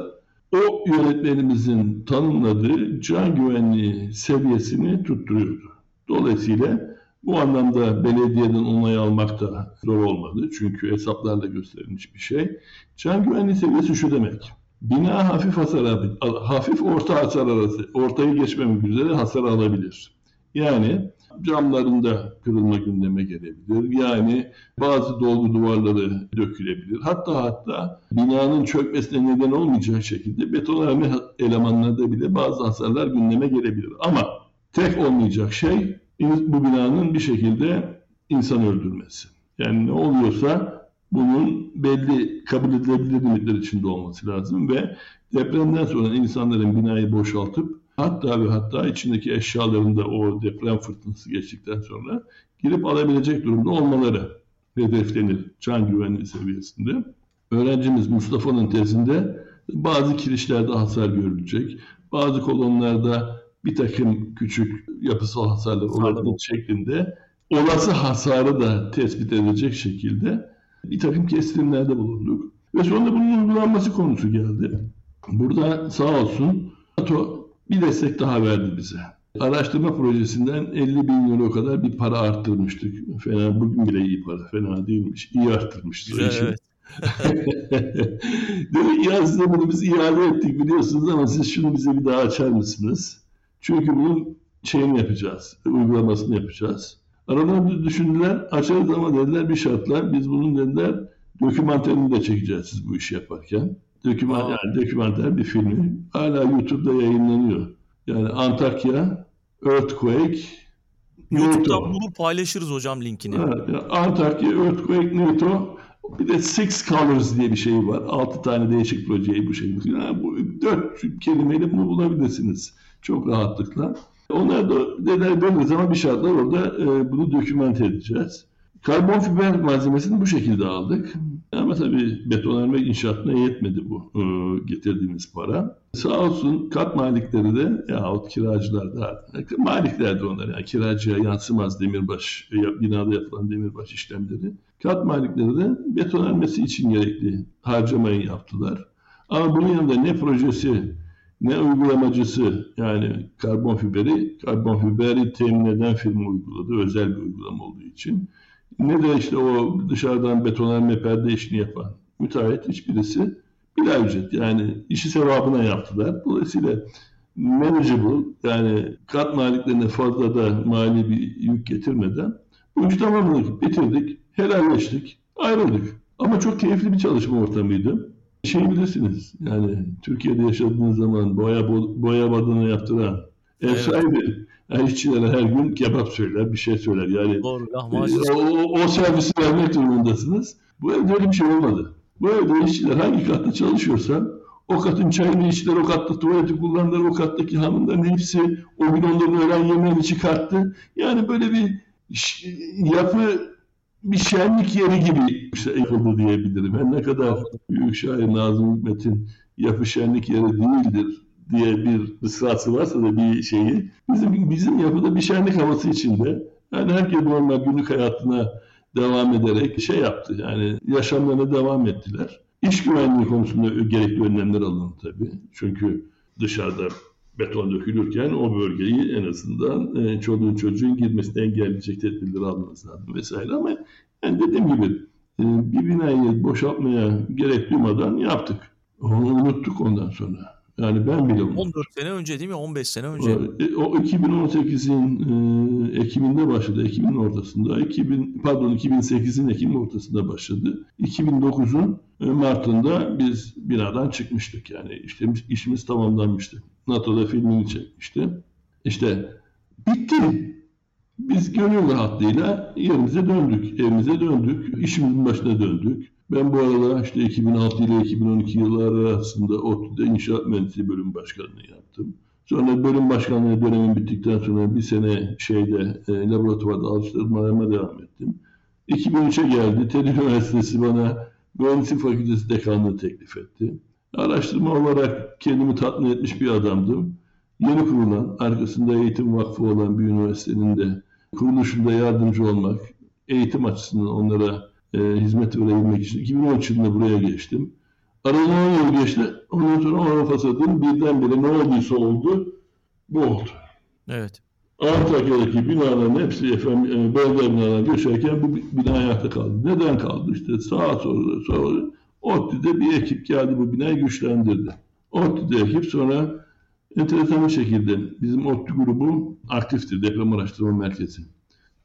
o yönetmenimizin tanımladığı can güvenliği seviyesini tutturuyordu. Dolayısıyla Bu anlamda belediyeden onay almak da zor olmadı. Çünkü hesaplarla gösterilmiş bir şey. Can güvenliği seviyesi şu demek. Bina hafif hasar hafif orta hasar arası, ortayı geçmemek üzere hasar alabilir. Yani camlarında kırılma gündeme gelebilir. Yani bazı dolgu duvarları dökülebilir. Hatta hatta binanın çökmesine neden olmayacak şekilde betonarme elemanlarda bile bazı hasarlar gündeme gelebilir. Ama tek olmayacak şey bu binanın bir şekilde insan öldürmesi. Yani ne oluyorsa bunun belli kabul edilebilir limitler içinde olması lazım ve depremden sonra insanların binayı boşaltıp hatta ve hatta içindeki eşyalarını da o deprem fırtınası geçtikten sonra girip alabilecek durumda olmaları hedeflenir can güvenliği seviyesinde. Öğrencimiz Mustafa'nın tezinde bazı kirişlerde hasar görülecek, bazı kolonlarda bir takım küçük yapısal hasarlar olabilir şeklinde olası hasarı da tespit edecek şekilde bir takım kestirimlerde bulunduk. Ve sonra bunun uygulanması konusu geldi. Burada sağ olsun NATO bir destek daha verdi bize. Araştırma projesinden 50 bin euro kadar bir para arttırmıştık. Fena, bugün bile iyi para, fena değilmiş. İyi arttırmışız. Güzel, evet. Demek ya size bunu biz iade ettik biliyorsunuz ama siz şunu bize bir daha açar mısınız? Çünkü bunun şeyini yapacağız, uygulamasını yapacağız. Aradan düşündüler, açarız ama dediler bir şartlar. Biz bunun dediler dokümanterini de çekeceğiz siz bu işi yaparken. Doküman, yani dokümanter bir filmi. Hala YouTube'da yayınlanıyor. Yani Antakya, Earthquake, YouTube'dan bunu paylaşırız hocam linkini. Yani Antakya, Earthquake, NATO. Bir de Six Colors diye bir şey var. Altı tane değişik projeyi bu şey. Yani bu dört kelimeyle bunu bulabilirsiniz. Çok rahatlıkla. Onlar da dediler böyle zaman bir şartlar orada e, bunu dokümante edeceğiz. Karbon fiber malzemesini bu şekilde aldık. Ama tabii betonarme inşaatına yetmedi bu e, getirdiğimiz para. Sağ olsun kat malikleri de yahut kiracılar da malikler de onlar yani kiracıya yansımaz demirbaş binada yapılan demirbaş işlemleri. Kat malikleri de betonarmesi için gerekli harcamayı yaptılar. Ama bunun yanında ne projesi ne uygulamacısı yani karbon fiberi, karbon fiberi temin eden firma uyguladı özel bir uygulama olduğu için. Ne de işte o dışarıdan betonarme perde işini yapan müteahhit hiçbirisi bila ücret yani işi sevabına yaptılar. Dolayısıyla manageable yani kat maliklerine fazla da mali bir yük getirmeden bu işi tamamladık, bitirdik, helalleştik, ayrıldık. Ama çok keyifli bir çalışma ortamıydı. Şey bilirsiniz yani Türkiye'de yaşadığınız zaman boya boya badana yaptıran ev evet. sahibi yani işçilere her gün kebap söyler, bir şey söyler. Yani Doğru, e, o, o servisi vermek durumundasınız. Bu evde öyle bir şey olmadı. Bu evde işçiler hangi katta çalışıyorsa o katın çayını içtiler, o katta tuvaleti kullandılar, o kattaki hanımların hepsi o gün onların öğlen yemeğini çıkarttı. Yani böyle bir yapı bir şenlik yeri gibi yapıldı diyebilirim. Her ne kadar büyük şair Nazım Hikmet'in yapı şenlik yeri değildir diye bir ısrarsı varsa da bir şeyi bizim bizim yapıda bir şenlik havası içinde yani herkes normal günlük hayatına devam ederek şey yaptı yani yaşamlarına devam ettiler. İş güvenliği konusunda gerekli önlemler alındı tabii. Çünkü dışarıda beton dökülürken o bölgeyi en azından e, çoluğun çocuğun girmesini engelleyecek tedbirleri almanız lazım vesaire ama yani dediğim gibi e, bir binayı boşaltmaya gerek duymadan yaptık. Onu unuttuk ondan sonra. Yani ben bile unuttum. 14 sene önce değil mi? 15 sene önce. E, o 2018'in e, Ekim'inde başladı. Ekim'in ortasında. 2000 pardon 2008'in Ekim ortasında başladı. 2009'un e, Mart'ında biz binadan çıkmıştık. Yani işte işimiz tamamlanmıştı. NATO'da filmini çekmişti. İşte bitti. Biz gönül rahatlığıyla yerimize döndük, evimize döndük, işimizin başına döndük. Ben bu arada işte 2006 ile 2012 yılları arasında ODTÜ'de inşaat mühendisliği bölüm başkanlığı yaptım. Sonra bölüm başkanlığı dönemim bittikten sonra bir sene şeyde e, laboratuvarda alıştırmalarıma devam ettim. 2003'e geldi. TED Üniversitesi bana Mühendislik Fakültesi dekanlığı teklif etti. Araştırma olarak kendimi tatmin etmiş bir adamdım. Yeni kurulan, arkasında eğitim vakfı olan bir üniversitenin de kuruluşunda yardımcı olmak, eğitim açısından onlara e, hizmet verebilmek için 2013 yılında buraya geçtim. Aradan 10 yıl geçti. Ondan sonra o fasadın birdenbire ne olduysa oldu. Bu oldu. Evet. Antakya'daki binaların hepsi efendim, e, belediye binalarına göçerken bu bina ayakta kaldı. Neden kaldı? İşte sağa sonra sonra ODTÜ'de bir ekip geldi bu binayı güçlendirdi. ODTÜ'de ekip sonra enteresan bir şekilde bizim ODTÜ grubu aktifti deprem araştırma merkezi.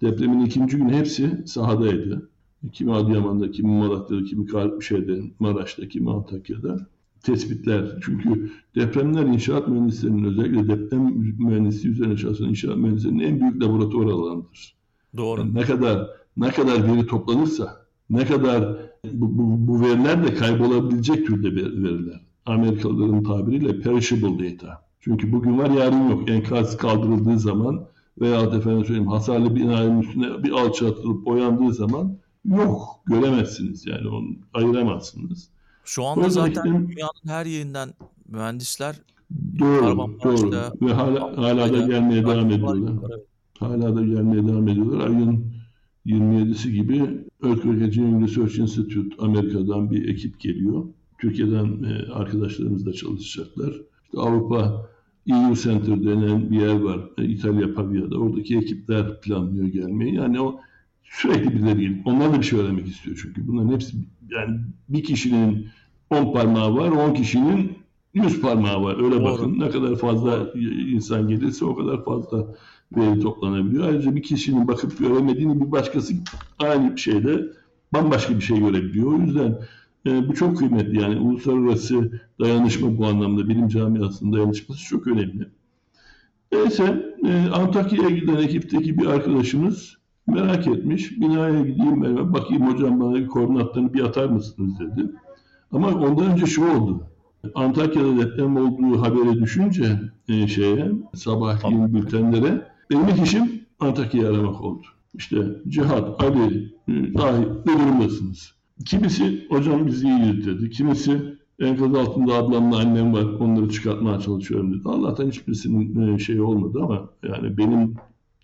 Depremin ikinci günü hepsi sahadaydı. Kimi Adıyaman'da, kimi Malatya'da, kimi şeyde, Maraş'ta, kimi Antakya'da tespitler. Çünkü depremler inşaat mühendislerinin özellikle deprem mühendisliği üzerine çalışan inşaat mühendislerinin en büyük laboratuvar alanıdır. Doğru. Yani ne kadar ne kadar veri toplanırsa, ne kadar bu, bu, bu veriler de kaybolabilecek türde veriler. Amerikalıların tabiriyle perishable data. Çünkü bugün var yarın yok. Enkaz kaldırıldığı zaman veya efendim söyleyeyim hasarlı binanın üstüne bir alçı atılıp boyandığı zaman yok. Göremezsiniz yani onu ayıramazsınız. Şu anda zaten dünyanın her yerinden mühendisler doğru, doğru. ve hala, hala da gelmeye devam ediyorlar. Hala da gelmeye devam ediyorlar. Ayın 27'si gibi Earthquake Engineering Research Institute Amerika'dan bir ekip geliyor. Türkiye'den e, arkadaşlarımız da çalışacaklar. İşte Avrupa EU Center denen bir yer var. E, İtalya Pavia'da. Oradaki ekipler planlıyor gelmeyi. Yani o sürekli birileri gelip onlar da bir şey öğrenmek istiyor çünkü. Bunların hepsi yani bir kişinin 10 parmağı var, 10 kişinin 100 parmağı var. Öyle Doğru. bakın ne kadar fazla insan gelirse o kadar fazla veri toplanabiliyor. Ayrıca bir kişinin bakıp göremediğini bir başkası aynı şeyde bambaşka bir şey görebiliyor. O yüzden e, bu çok kıymetli. Yani uluslararası dayanışma bu anlamda bilim camiasının dayanışması çok önemli. Neyse e, Antakya'ya giden ekipteki bir arkadaşımız merak etmiş. Binaya gideyim ben bakayım hocam bana koordinatlarını bir atar mısınız dedi. Ama ondan önce şu oldu. Antakya'da deprem olduğu haberi düşünce e, şeye sabahleyin bültenlere benim ilk işim Antakya'yı aramak oldu. İşte Cihat, Ali, e, Dahi ne durumdasınız? Kimisi hocam biz iyiyiz dedi. Kimisi enkaz altında ablamla annem var onları çıkartmaya çalışıyorum dedi. Allah'tan hiçbirisinin e, şeyi olmadı ama yani benim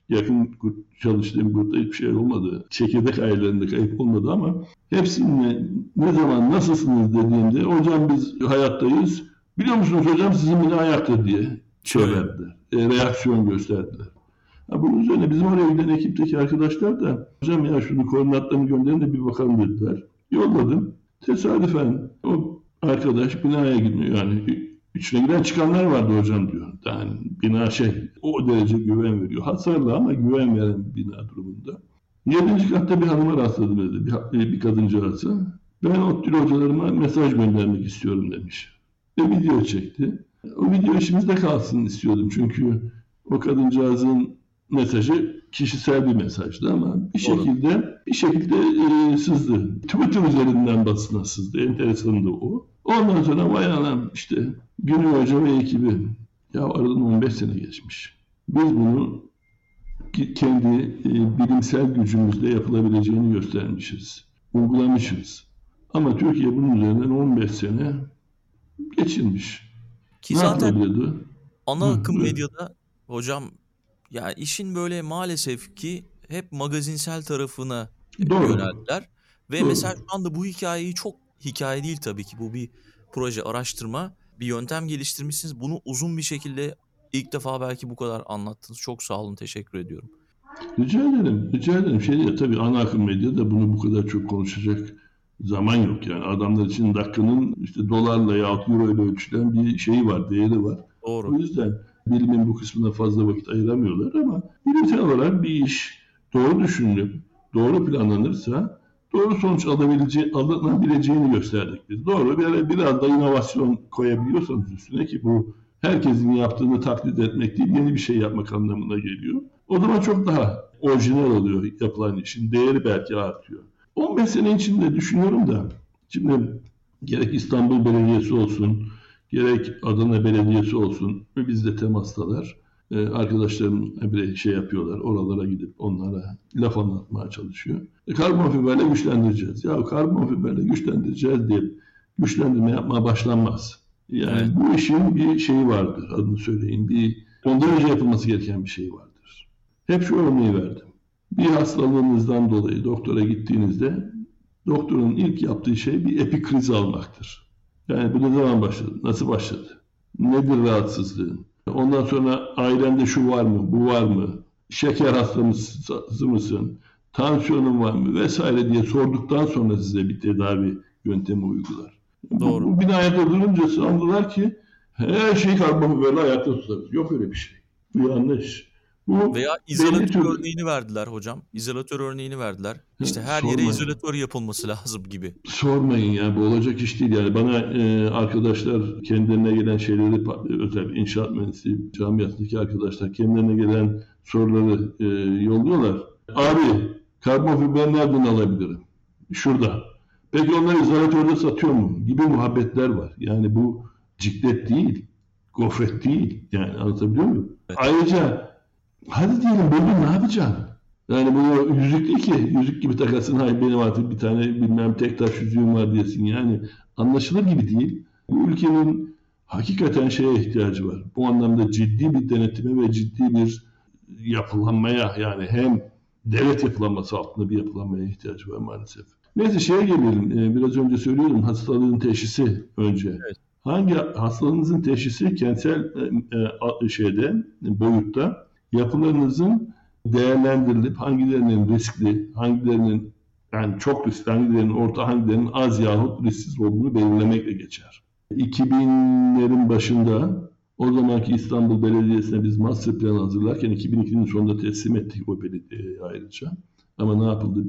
yakın çalıştığım grupta hiçbir şey olmadı. Çekirdek ailelerinde kayıp olmadı ama hepsine ne zaman nasılsınız dediğimde hocam biz hayattayız. Biliyor musunuz hocam sizin bina ayakta diye söylerdiler. E, reaksiyon gösterdiler. Ha, bunun üzerine bizim oraya giden ekipteki arkadaşlar da hocam ya şunu koordinatlarını gönderin de bir bakalım dediler. Yolladım. Tesadüfen o arkadaş binaya gidiyor yani İçine giren çıkanlar vardı hocam diyor. Yani bina şey o derece güven veriyor. Hasarlı ama güven veren bina durumunda. Yedinci katta bir hanıma rastladım dedi. Bir, bir kadıncağızı. Ben ODTÜ'lü hocalarıma mesaj göndermek istiyorum demiş. Ve video çekti. O video işimizde kalsın istiyordum. Çünkü o kadıncağızın mesajı kişisel bir mesajdı ama bir şekilde bir şekilde e, sızdı. Twitter üzerinden basına sızdı. Enteresandı o. Ondan sonra vay anam işte Güney Hoca ve ekibi. Ya aradan 15 sene geçmiş. Biz bunu kendi e, bilimsel gücümüzle yapılabileceğini göstermişiz. Uygulamışız. Ama Türkiye bunun üzerinden 15 sene geçirmiş. Ki ne zaten ana akım medyada hocam ya işin böyle maalesef ki hep magazinsel tarafına Doğru. yöneldiler. Ve Doğru. mesela şu anda bu hikayeyi çok hikaye değil tabii ki bu bir proje araştırma bir yöntem geliştirmişsiniz. Bunu uzun bir şekilde ilk defa belki bu kadar anlattınız. Çok sağ olun teşekkür ediyorum. Rica ederim. Rica ederim. Şey ya tabii ana akım medyada bunu bu kadar çok konuşacak zaman yok yani. Adamlar için dakikanın işte dolarla ya euro ile ölçülen bir şeyi var, değeri var. Doğru. O yüzden bilimin bu kısmına fazla vakit ayıramıyorlar ama bilimsel olarak bir iş doğru düşünülüp doğru planlanırsa doğru sonuç alabilece alınabileceğini gösterdik biz. Doğru böyle biraz da inovasyon koyabiliyorsanız üstüne ki bu herkesin yaptığını taklit etmek değil yeni bir şey yapmak anlamına geliyor. O zaman çok daha orijinal oluyor yapılan işin. Değeri belki artıyor. 15 sene içinde düşünüyorum da şimdi gerek İstanbul Belediyesi olsun, gerek Adana Belediyesi olsun bizde temastalar. Ee, arkadaşlarım bir şey yapıyorlar. Oralara gidip onlara laf anlatmaya çalışıyor. E, karbon fiberle güçlendireceğiz. Ya karbon fiberle güçlendireceğiz diye güçlendirme yapmaya başlanmaz. Yani evet. bu işin bir şeyi vardır adını söyleyin. Bir ondan önce yapılması gereken bir şey vardır. Hep şu örneği verdim. Bir hastalığınızdan dolayı doktora gittiğinizde doktorun ilk yaptığı şey bir epikriz almaktır. Yani bu ne zaman başladı? Nasıl başladı? Nedir rahatsızlığın? Ondan sonra ailende şu var mı, bu var mı, şeker hastası mısın, tansiyonun var mı vesaire diye sorduktan sonra size bir tedavi yöntemi uygular. Doğru. Bu, bu binaya durunca sandılar ki her şey karbonu böyle ayakta tutabilir. Yok öyle bir şey. Bu yanlış. Bu Veya izolatör örneğini verdiler hocam. İzolatör örneğini verdiler. İşte her Sormayın. yere izolatör yapılması lazım gibi. Sormayın ya bu olacak iş değil yani. Bana e, arkadaşlar kendilerine gelen şeyleri özel inşaat mühendisliği camiasındaki arkadaşlar kendilerine gelen soruları e, yolluyorlar. Abi karbon fiber nereden alabilirim? Şurada. Peki onlar izolatörde satıyor mu? Gibi muhabbetler var. Yani bu ciklet değil, gofret değil. Yani anlatabiliyor muyum? Evet. Ayrıca hadi diyelim bunu ne yapacaksın? Yani bunu yüzük değil ki. Yüzük gibi takasın. Hayır benim artık bir tane bilmem tek taş yüzüğüm var diyesin. Yani anlaşılır gibi değil. Bu ülkenin hakikaten şeye ihtiyacı var. Bu anlamda ciddi bir denetime ve ciddi bir yapılanmaya yani hem devlet yapılanması altında bir yapılanmaya ihtiyacı var maalesef. Neyse şeye gelelim. Ee, biraz önce söylüyordum hastalığın teşhisi önce. Evet. Hangi hastalığınızın teşhisi kentsel e, e, şeyde boyutta yapılarınızın değerlendirilip hangilerinin riskli, hangilerinin yani çok riskli, hangilerinin orta, hangilerinin az yahut risksiz olduğunu belirlemekle geçer. 2000'lerin başında o zamanki İstanbul Belediyesi'ne biz master plan hazırlarken 2002'nin sonunda teslim ettik o belediyeye ayrıca. Ama ne yapıldı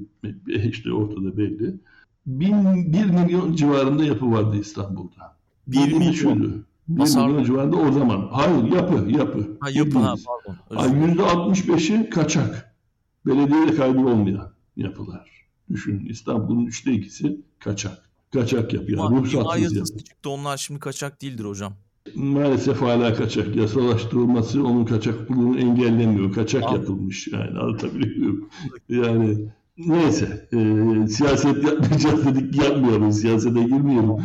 işte ortada belli. Bin, bir milyon civarında yapı vardı İstanbul'da. 1 milyon. Milyon civarında o zaman. Hayır yapı, yapı. Ha yapı ha pardon. Özür dilerim. %65'i kaçak. Belediye kaydı olmayan yapılar. Düşünün İstanbul'un üçte ikisi kaçak. Kaçak yapı. Yani ruhsatsız yapı. çıktı onlar şimdi kaçak değildir hocam. Maalesef hala kaçak. Yasalaştırılması onun kaçaklığını engellemiyor. Kaçak Abi. yapılmış yani anlatabiliyor muyum? Yani neyse e, siyaset yapmayacağız dedik yapmıyoruz. Siyasete girmeyelim.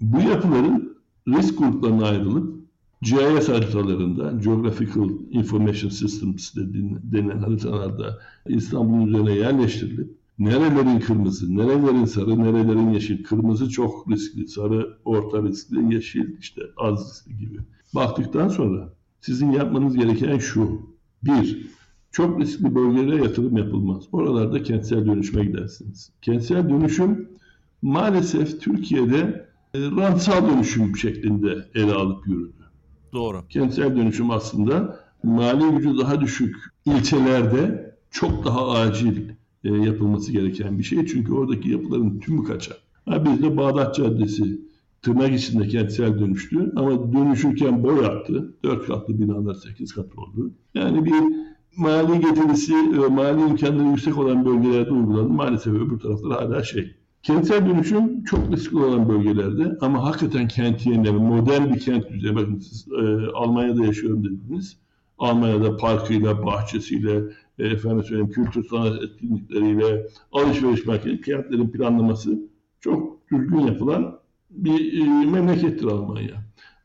Bu yapıların risk gruplarına ayrılıp GIS haritalarında, Geographical Information Systems dediğin- denilen haritalarda İstanbul'un üzerine yerleştirilip nerelerin kırmızı, nerelerin sarı, nerelerin yeşil. Kırmızı çok riskli, sarı orta riskli, yeşil işte az riskli gibi. Baktıktan sonra sizin yapmanız gereken şu. Bir, çok riskli bölgelere yatırım yapılmaz. Oralarda kentsel dönüşüme gidersiniz. Kentsel dönüşüm maalesef Türkiye'de rantsal dönüşüm şeklinde ele alıp yürüdü. Doğru. Kentsel dönüşüm aslında mali gücü daha düşük ilçelerde çok daha acil e, yapılması gereken bir şey. Çünkü oradaki yapıların tümü kaçak. Ha, bizde Bağdat Caddesi tırnak içinde kentsel dönüştü ama dönüşürken boy attı. Dört katlı binalar sekiz kat oldu. Yani bir mali getirisi ve mali imkanları yüksek olan bölgelerde uygulandı. Maalesef öbür taraflar hala şey. Kentsel dönüşüm çok riskli olan bölgelerde ama hakikaten kent yenileme, modern bir kent düzeni. Bakın siz e, Almanya'da yaşıyorum dediniz. Almanya'da parkıyla, bahçesiyle, e, efendim söyleyeyim kültür sanat etkinlikleriyle, alışveriş merkezi, kentlerin planlaması çok düzgün yapılan bir e, memlekettir Almanya.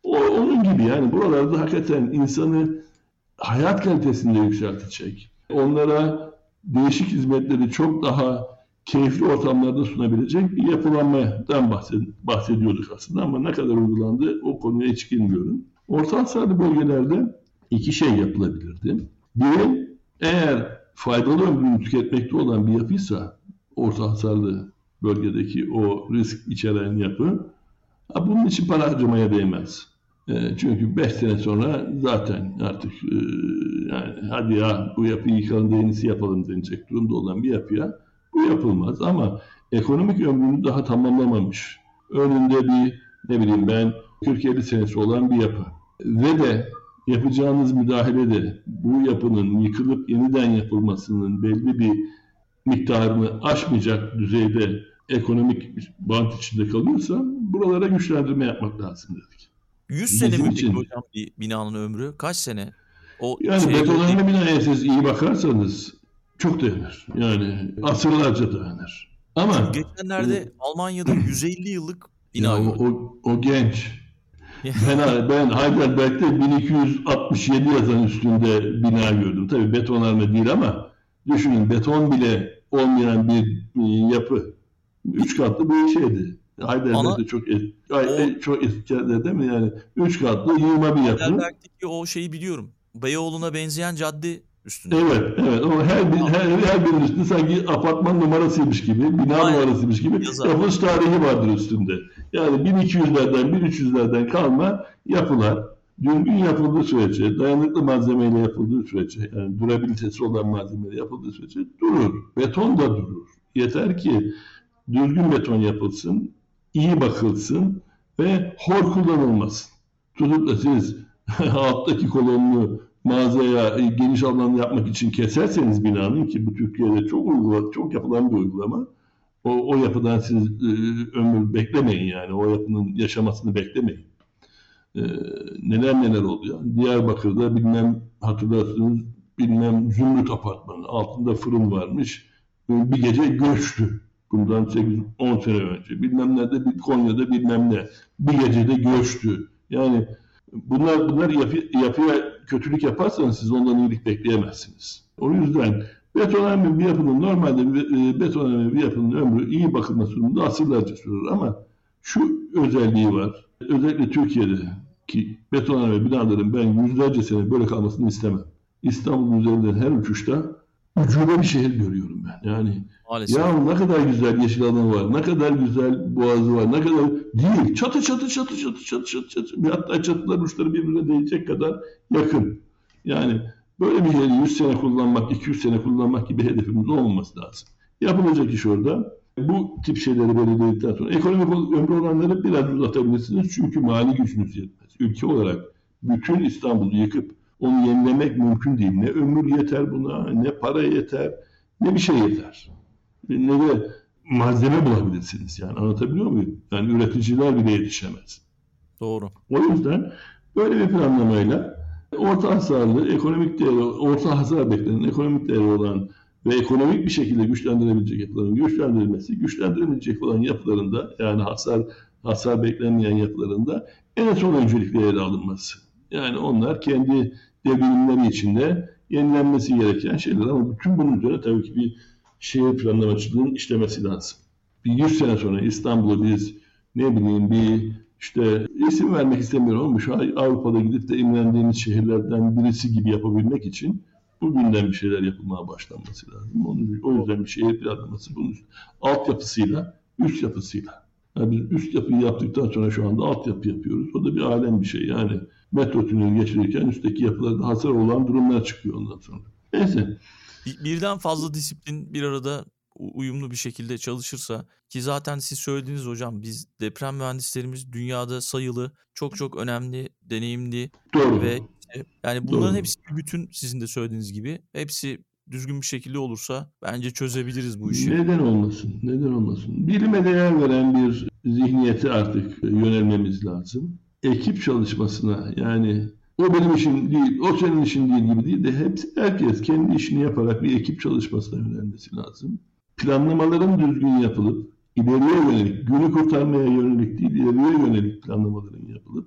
O, onun gibi yani buralarda hakikaten insanı hayat kalitesini de yükseltecek. Onlara değişik hizmetleri çok daha keyifli ortamlarda sunabilecek bir yapılanmadan bahsed- bahsediyorduk aslında ama ne kadar uygulandı o konuya hiç girmiyorum. Orta hasarlı bölgelerde iki şey yapılabilirdi. Biri eğer faydalı ömrünü tüketmekte olan bir yapıysa orta hasarlı bölgedeki o risk içeren yapı bunun için para harcamaya değmez. E, çünkü 5 sene sonra zaten artık e, yani hadi ya bu yapıyı yıkalım da yenisi yapalım denecek durumda olan bir yapıya bu yapılmaz ama ekonomik ömrünü daha tamamlamamış. Önünde bir ne bileyim ben 40-50 senesi olan bir yapı. Ve de yapacağınız müdahalede bu yapının yıkılıp yeniden yapılmasının belli bir miktarını aşmayacak düzeyde ekonomik bir bant içinde kalıyorsa buralara güçlendirme yapmak lazım dedik. 100 sene mi için. hocam bir binanın ömrü? Kaç sene? O Yani şey- betonarme binaya siz iyi bakarsanız çok dayanır. Yani asırlarca dayanır. Ama Geçenlerde Almanya'da 150 yıllık bina ya o, o, o genç. Ben, ben Heidelberg'de 1267 yazan üstünde bina gördüm. Tabii betonarme değil ama düşünün beton bile olmayan bir e, yapı. Üç katlı bir şeydi. Heidelberg'de çok ay- O- e, çok eski yerde değil mi yani? Üç katlı yığma bir yapı. Heidelberg'deki o şeyi biliyorum. Beyoğlu'na benzeyen cadde üstünde. Evet, evet. Ama her bir her, her birinin üstünde sanki apartman numarasıymış gibi, bina Aynen. numarasıymış gibi Yazar. yapılış tarihi vardır üstünde. Yani 1200'lerden, 1300'lerden kalma yapılar düzgün yapıldığı sürece, dayanıklı malzemeyle yapıldığı sürece, yani durabilitesi olan malzemeyle yapıldığı sürece durur. Beton da durur. Yeter ki düzgün beton yapılsın, iyi bakılsın ve hor kullanılmasın. Tutup da siz alttaki kolonlu mağazaya e, geniş alan yapmak için keserseniz binanın ki bu Türkiye'de çok uygula, çok yapılan bir uygulama. O, o yapıdan siz e, ömür beklemeyin yani. O yapının yaşamasını beklemeyin. E, neler neler oluyor. Diyarbakır'da bilmem hatırlarsınız bilmem Zümrüt Apartmanı altında fırın varmış. E, Bir gece göçtü. Bundan 8-10 sene önce. Bilmem nerede bir Konya'da bilmem ne. Bir gecede göçtü. Yani bunlar bunlar yapı, yapıya kötülük yaparsanız siz ondan iyilik bekleyemezsiniz. O yüzden betonarme bir yapının normalde e, betonarme bir yapının ömrü iyi bakılması durumunda asırlarca sürür ama şu özelliği var. Özellikle Türkiye'de ki betonarme binaların ben yüzlerce sene böyle kalmasını istemem. İstanbul'un üzerinden her uçuşta ucube bir şehir görüyorum ben. Yani Maalesef. ya ne kadar güzel yeşil alanı var, ne kadar güzel boğazı var, ne kadar değil. Çatı çatı çatı çatı çatı çatı çatı. Bir Hatta çatılar uçları birbirine değecek kadar yakın. Yani böyle bir yeri 100 sene kullanmak, 200 sene kullanmak gibi hedefimiz olmaması lazım. Yapılacak iş orada. Bu tip şeyleri belirledikten sonra ekonomik ömrü olanları biraz uzatabilirsiniz. Çünkü mali gücünüz yetmez. Ülke olarak bütün İstanbul'u yıkıp onu yenilemek mümkün değil. Ne ömür yeter buna, ne para yeter, ne bir şey yeter ne de malzeme bulabilirsiniz yani anlatabiliyor muyum? Yani üreticiler bile yetişemez. Doğru. O yüzden böyle bir planlamayla orta hasarlı, ekonomik değeri, orta hasar beklenen, ekonomik değeri olan ve ekonomik bir şekilde güçlendirebilecek yapıların güçlendirilmesi, güçlendirebilecek olan yapılarında yani hasar hasar beklenmeyen yapılarında en son öncelikle ele alınması. Yani onlar kendi devrimleri içinde yenilenmesi gereken şeyler ama bütün bunun üzerine tabii ki bir şehir planlamacılığının işlemesi lazım. Bir 100 sene sonra İstanbul'u biz ne bileyim bir işte isim vermek istemiyorum ama şu an Avrupa'da gidip de imrendiğimiz şehirlerden birisi gibi yapabilmek için bugünden bir şeyler yapılmaya başlanması lazım. Onun, o yüzden bir şehir planlaması bunun altyapısıyla, üst yapısıyla. Yani biz üst yapıyı yaptıktan sonra şu anda altyapı yapıyoruz. O da bir alem bir şey. Yani metro tüneli geçirirken üstteki yapılarda hasar olan durumlar çıkıyor ondan sonra. Neyse. Bir- Birden fazla disiplin bir arada uyumlu bir şekilde çalışırsa ki zaten siz söylediniz hocam biz deprem mühendislerimiz dünyada sayılı çok çok önemli deneyimli Doğru. ve yani bunların Doğru. hepsi bütün sizin de söylediğiniz gibi hepsi düzgün bir şekilde olursa bence çözebiliriz bu işi. Neden olmasın? Neden olmasın? Bilime değer veren bir zihniyete artık yönelmemiz lazım. Ekip çalışmasına yani o benim işim değil, o senin işin değil gibi değil de hepsi herkes kendi işini yaparak bir ekip çalışmasına yönelmesi lazım. Planlamaların düzgün yapılıp ileriye yönelik, günü kurtarmaya yönelik değil, ileriye yönelik planlamaların yapılıp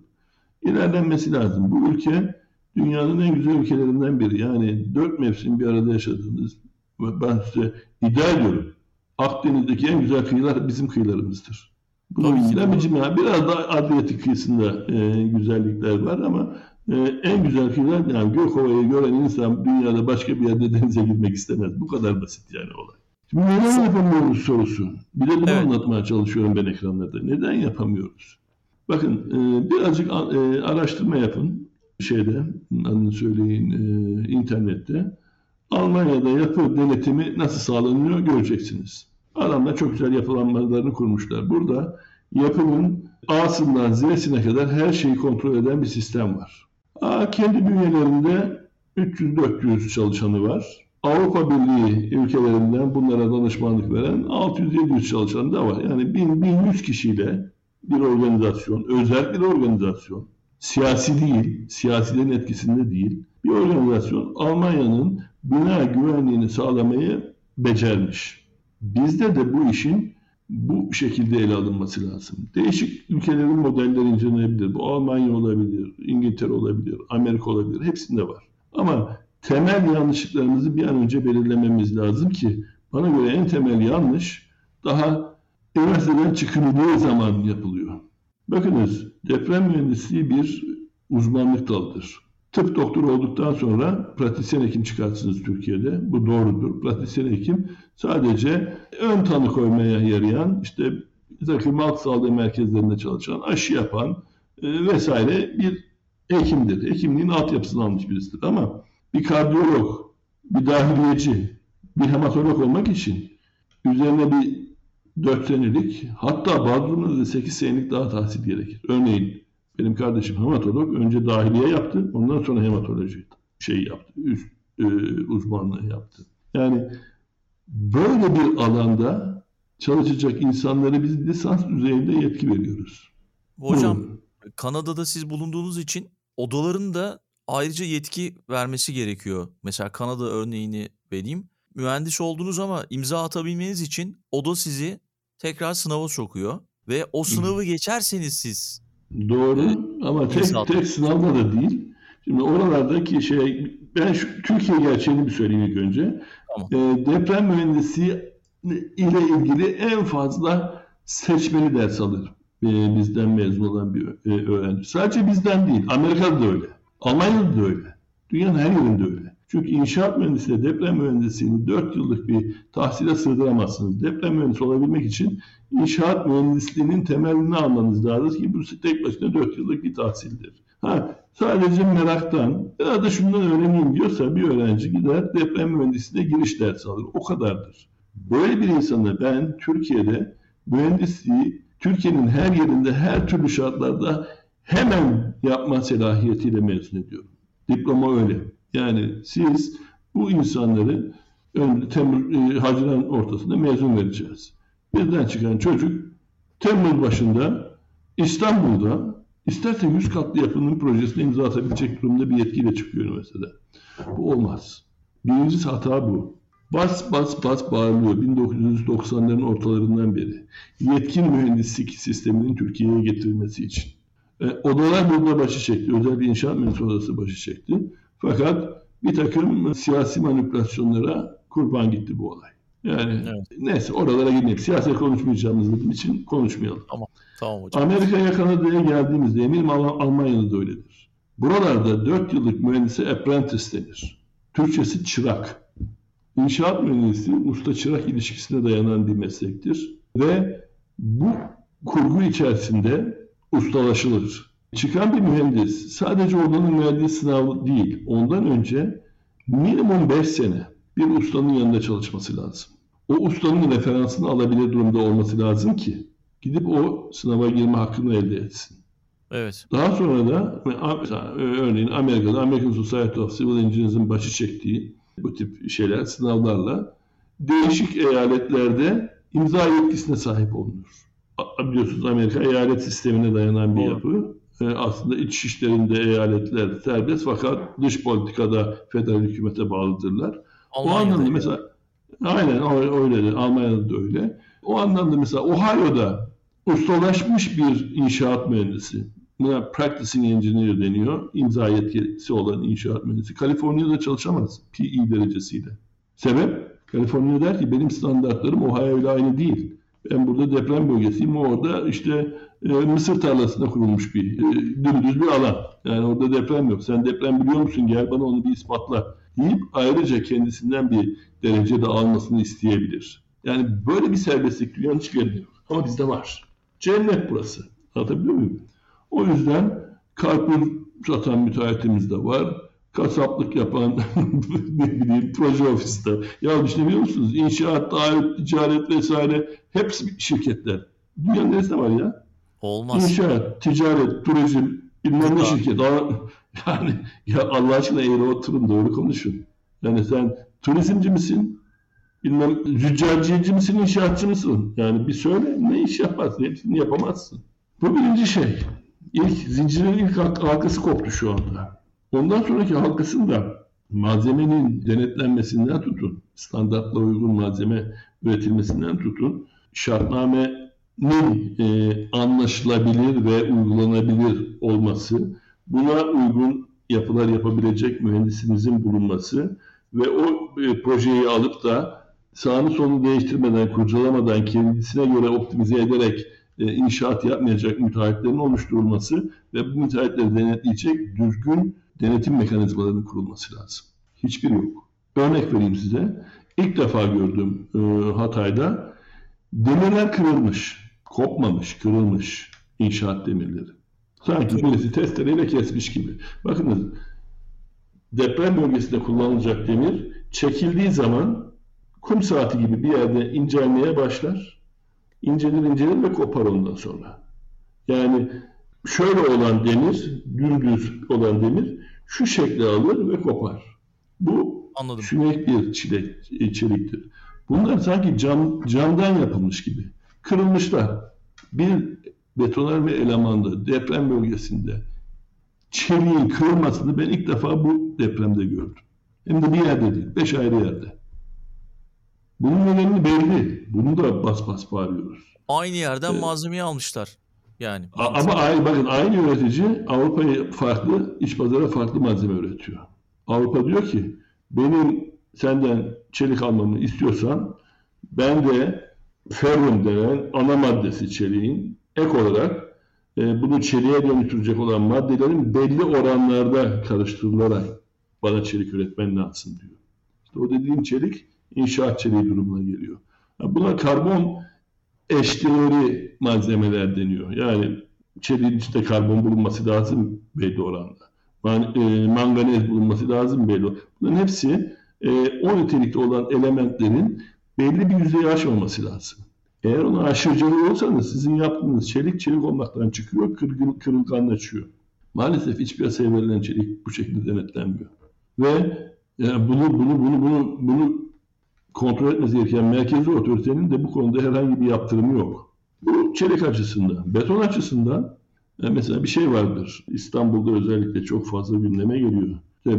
ilerlenmesi lazım. Bu ülke dünyanın en güzel ülkelerinden biri. Yani dört mevsim bir arada yaşadığınız ben size iddia ediyorum. Akdeniz'deki en güzel kıyılar bizim kıyılarımızdır. Bunun de. biçimde biraz da Adriyatik kıyısında e, güzellikler var ama e, en güzel kıyılar yani Gökova'yı gören insan dünyada başka bir yerde denize girmek istemez. Bu kadar basit yani olay. Şimdi neden yapamıyoruz sorusu. Bir de bunu Evet. anlatmaya çalışıyorum ben ekranlarda. Neden yapamıyoruz? Bakın e, birazcık a- e, araştırma yapın şeyde adını söyleyin e, internette. Almanya'da yapı denetimi nasıl sağlanıyor göreceksiniz. Adamlar çok güzel yapılanmalarını kurmuşlar. Burada yapının A'sından Z'sine kadar her şeyi kontrol eden bir sistem var. Kendi bünyelerinde 300-400 çalışanı var. Avrupa Birliği ülkelerinden bunlara danışmanlık veren 600-700 çalışan da var. Yani 1000-1100 kişiyle bir organizasyon, özel bir organizasyon, siyasi değil, siyasilerin etkisinde değil, bir organizasyon Almanya'nın bina güvenliğini sağlamayı becermiş. Bizde de bu işin bu şekilde ele alınması lazım. Değişik ülkelerin modelleri incelenebilir. Bu Almanya olabilir, İngiltere olabilir, Amerika olabilir. Hepsinde var. Ama temel yanlışlıklarımızı bir an önce belirlememiz lazım ki bana göre en temel yanlış daha üniversiteden çıkıldığı zaman yapılıyor. Bakınız deprem mühendisliği bir uzmanlık dalıdır. Tıp doktoru olduktan sonra pratisyen hekim çıkarsınız Türkiye'de. Bu doğrudur. Pratisyen hekim sadece ön tanı koymaya yarayan, işte takım halk sağlığı merkezlerinde çalışan, aşı yapan e, vesaire bir hekimdir. Hekimliğin altyapısını almış birisidir. Ama bir kardiyolog, bir dahiliyeci, bir hematolog olmak için üzerine bir 4 senelik hatta bazı durumlarda 8 senelik daha tahsil gerekir. Örneğin benim kardeşim hematolog önce dahiliye yaptı ondan sonra hematoloji şey yaptı üst e, uzmanlığı yaptı. Yani böyle bir alanda çalışacak insanlara biz lisans düzeyinde yetki veriyoruz. Hocam Buyurun. Kanada'da siz bulunduğunuz için odaların da ayrıca yetki vermesi gerekiyor. Mesela Kanada örneğini vereyim. Mühendis oldunuz ama imza atabilmeniz için oda sizi tekrar sınava sokuyor ve o sınavı geçerseniz siz Doğru ama tek tek sınavla da değil. Şimdi oralardaki şey ben şu Türkiye gerçeğini bir söyleyeyim ilk önce. Tamam. E, deprem mühendisi ile ilgili en fazla seçmeli ders alır e, bizden mezun olan bir e, öğrenci. Sadece bizden değil, Amerika'da da öyle, Almanya'da da öyle, dünyanın her yerinde öyle. Çünkü inşaat mühendisliği, deprem mühendisliğini 4 yıllık bir tahsile sığdıramazsınız. Deprem mühendisi olabilmek için inşaat mühendisliğinin temelini almanız lazım ki bu tek başına 4 yıllık bir tahsildir. Ha, sadece meraktan ya da şundan öğreneyim diyorsa bir öğrenci gider deprem mühendisliğine giriş dersi alır. O kadardır. Böyle bir insanı ben Türkiye'de mühendisliği Türkiye'nin her yerinde her türlü şartlarda hemen yapma selahiyetiyle mezun ediyorum. Diploma öyle. Yani siz bu insanları Temmuz, e, Haziran ortasında mezun vereceğiz. Birden çıkan çocuk Temmuz başında İstanbul'da isterse 100 katlı yapının projesine imza atabilecek durumda bir yetkiyle çıkıyor üniversitede. Bu olmaz. Birincisi hata bu. Bas bas bas bağırıyor 1990'ların ortalarından beri. Yetkin mühendislik sisteminin Türkiye'ye getirilmesi için. E, odalar burada başı çekti. Özel bir inşaat mühendisi odası başı çekti. Fakat bir takım siyasi manipülasyonlara kurban gitti bu olay. Yani evet. neyse oralara girmeyeyim. Siyaset konuşmayacağımız için konuşmayalım. Tamam. Tamam hocam. Amerika'ya Kanada'ya geldiğimizde eminim Almanya'da da öyledir. Buralarda 4 yıllık mühendise apprentice denir. Türkçesi çırak. İnşaat mühendisi usta çırak ilişkisine dayanan bir meslektir. Ve bu kurgu içerisinde ustalaşılır. Çıkan bir mühendis sadece odanın verdiği sınav değil, ondan önce minimum 5 sene bir ustanın yanında çalışması lazım. O ustanın referansını alabilir durumda olması lazım ki gidip o sınava girme hakkını elde etsin. Evet. Daha sonra da örneğin Amerika'da American Society of Civil Engineers'ın başı çektiği bu tip şeyler, sınavlarla değişik eyaletlerde imza yetkisine sahip olunur. Biliyorsunuz Amerika eyalet sistemine dayanan bir yapı. E, aslında iç işlerinde eyaletler serbest fakat dış politikada federal hükümete bağlıdırlar. Almanya'da o anlamda mesela aynen öyledir. Almanya'da da öyle. O anlamda mesela Ohio'da ustalaşmış bir inşaat mühendisi. Buna practicing engineer deniyor. İmza yetkisi olan inşaat mühendisi. Kaliforniya'da çalışamaz PE derecesiyle. Sebep? Kaliforniya der ki benim standartlarım Ohio ile aynı değil. Ben burada deprem bölgesiyim. Orada işte e, mısır tarlasında kurulmuş bir e, dümdüz bir alan. Yani orada deprem yok. Sen deprem biliyor musun? Gel bana onu bir ispatla deyip ayrıca kendisinden bir derece de almasını isteyebilir. Yani böyle bir serbestlik dünyanın hiçbir yerinde yok. Ama bizde var. Cennet burası. Anlatabiliyor muyum? O yüzden karpuz satan müteahhitimiz de var. Kasaplık yapan ne bileyim proje ofiste. Ya düşünebiliyor musunuz? İnşaat, dair, ticaret vesaire hepsi şirketler. Dünyanın neresinde var ya? Olmaz. İnşaat, ticaret, turizm, bilmem ne şirket. Yani ya Allah aşkına eğri oturun doğru konuşun. Yani sen turizmci misin? Bilmem züccaciyeci misin, inşaatçı mısın? Yani bir söyle ne iş yaparsın? Hepsini yapamazsın. Bu birinci şey. İlk zincirin ilk halkası koptu şu anda. Ondan sonraki halkasında malzemenin denetlenmesinden tutun, standartla uygun malzeme üretilmesinden tutun, şartnamenin e, anlaşılabilir ve uygulanabilir olması, buna uygun yapılar yapabilecek mühendisinizin bulunması ve o e, projeyi alıp da sağını solunu değiştirmeden, kurcalamadan, kendisine göre optimize ederek e, inşaat yapmayacak müteahhitlerin oluşturulması ve bu müteahhitleri denetleyecek düzgün denetim mekanizmalarının kurulması lazım. Hiçbir yok. Örnek vereyim size. İlk defa gördüm e, Hatay'da demirler kırılmış, kopmamış, kırılmış inşaat demirleri. Sanki birisi testereyle kesmiş gibi. Bakınız deprem bölgesinde kullanılacak demir çekildiği zaman kum saati gibi bir yerde incelmeye başlar. İncelir incelir ve kopar ondan sonra. Yani şöyle olan demir, dümdüz olan demir şu şekli alır ve kopar. Bu Anladım. sünek bir çilek, çeliktir. Bunlar sanki cam, camdan yapılmış gibi. Kırılmışlar. Bir betonarme elemanda deprem bölgesinde çeliğin kırılmasını ben ilk defa bu depremde gördüm. Hem de bir yerde değil, beş ayrı yerde. Bunun nedeni belli. Bunu da bas bas bağırıyoruz. Aynı yerden Evet. malzemeyi almışlar. Yani. A- Ama aynı, bakın aynı üretici Avrupa'ya farklı, iç pazara farklı malzeme üretiyor. Avrupa diyor ki benim senden çelik almamı istiyorsan ben de ferrum denen ana maddesi çeliğin ek olarak e, bunu çeliğe dönüştürecek olan maddelerin belli oranlarda karıştırılarak bana çelik üretmen lazım diyor. İşte o dediğim çelik inşaat çeliği durumuna geliyor. Ha, Buna karbon eşdeğeri malzemeler deniyor. Yani çeliğin içinde karbon bulunması lazım belli oranda. Man- e, manganez bulunması lazım belli. Bunların hepsi e, o nitelikte olan elementlerin belli bir yüzeyi aşmaması lazım. Eğer onu aşırıcı olursanız sizin yaptığınız çelik çelik olmaktan çıkıyor, kırgın, kırılganlaşıyor. Maalesef hiç piyasaya verilen çelik bu şekilde denetlenmiyor. Ve e, bunu bunu bunu bunu bunu kontrol etmesi gereken merkezi otoritenin de bu konuda herhangi bir yaptırımı yok. Bu çelik açısından. Beton açısından e, mesela bir şey vardır. İstanbul'da özellikle çok fazla gündeme geliyor. İşte,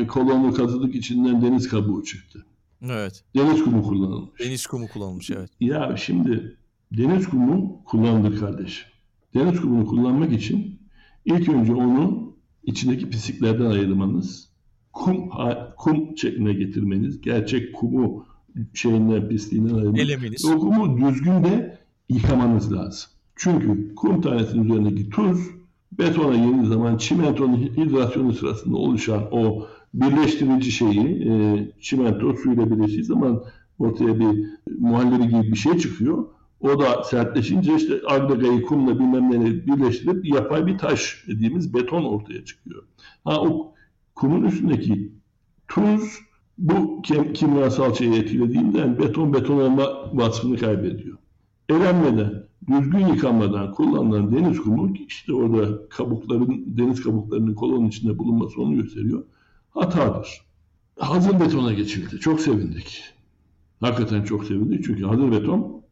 e, kolonu kazıdık içinden deniz kabuğu çıktı. Evet. Deniz kumu kullanılmış. Deniz kumu kullanılmış evet. Ya şimdi deniz kumu kullanılır kardeş. Deniz kumunu kullanmak için ilk önce onu içindeki pisliklerden ayırmanız, kum kum şekline getirmeniz, gerçek kumu şeyinden pisliğinden ayırmanız. Elemeniz. O kumu düzgün de yıkamanız lazım. Çünkü kum tanesinin üzerindeki tuz betona girdiği zaman çimentonun hidrasyonu sırasında oluşan o birleştirici şeyi e, çimento suyla birleştiği zaman ortaya bir muhallebi gibi bir şey çıkıyor. O da sertleşince işte agregayı kumla bilmem neyle birleştirip yapay bir taş dediğimiz beton ortaya çıkıyor. Ha o kumun üstündeki tuz bu kim, kimyasal şeyi etkilediğinden beton beton olma vasfını kaybediyor. Elenmeden, düzgün yıkanmadan kullanılan deniz kumu işte orada kabukların, deniz kabuklarının kolonun içinde bulunması onu gösteriyor. Hatadır. Hazır betona geçildi. Çok sevindik. Hakikaten çok sevindik. Çünkü hazır beton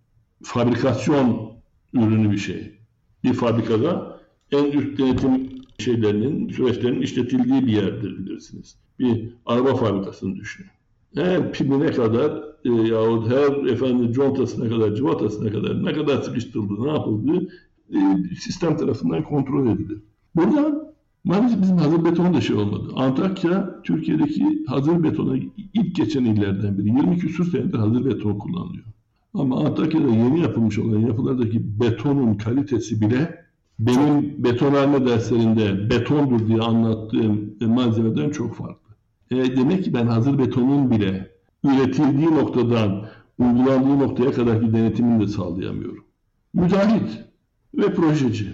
fabrikasyon ürünü bir şey. Bir fabrikada en üst denetim şeylerinin, süreçlerinin işletildiği bir yerdir bilirsiniz. Bir araba fabrikasını düşünün. Her pimine kadar e, yahut her efendim contasına kadar, civatasına kadar ne kadar sıkıştırıldığı, ne yapıldığı e, sistem tarafından kontrol edilir. Burada maalesef bizim hazır beton da şey olmadı. Antakya Türkiye'deki hazır betona ilk geçen illerden biri. 20 küsur senedir hazır beton kullanılıyor. Ama Antakya'da yeni yapılmış olan yapılardaki betonun kalitesi bile benim betonarme derslerinde betondur diye anlattığım malzemeden çok farklı. E, demek ki ben hazır betonun bile üretildiği noktadan uygulandığı noktaya kadarki denetimini de sağlayamıyorum. Müteahhit ve projeci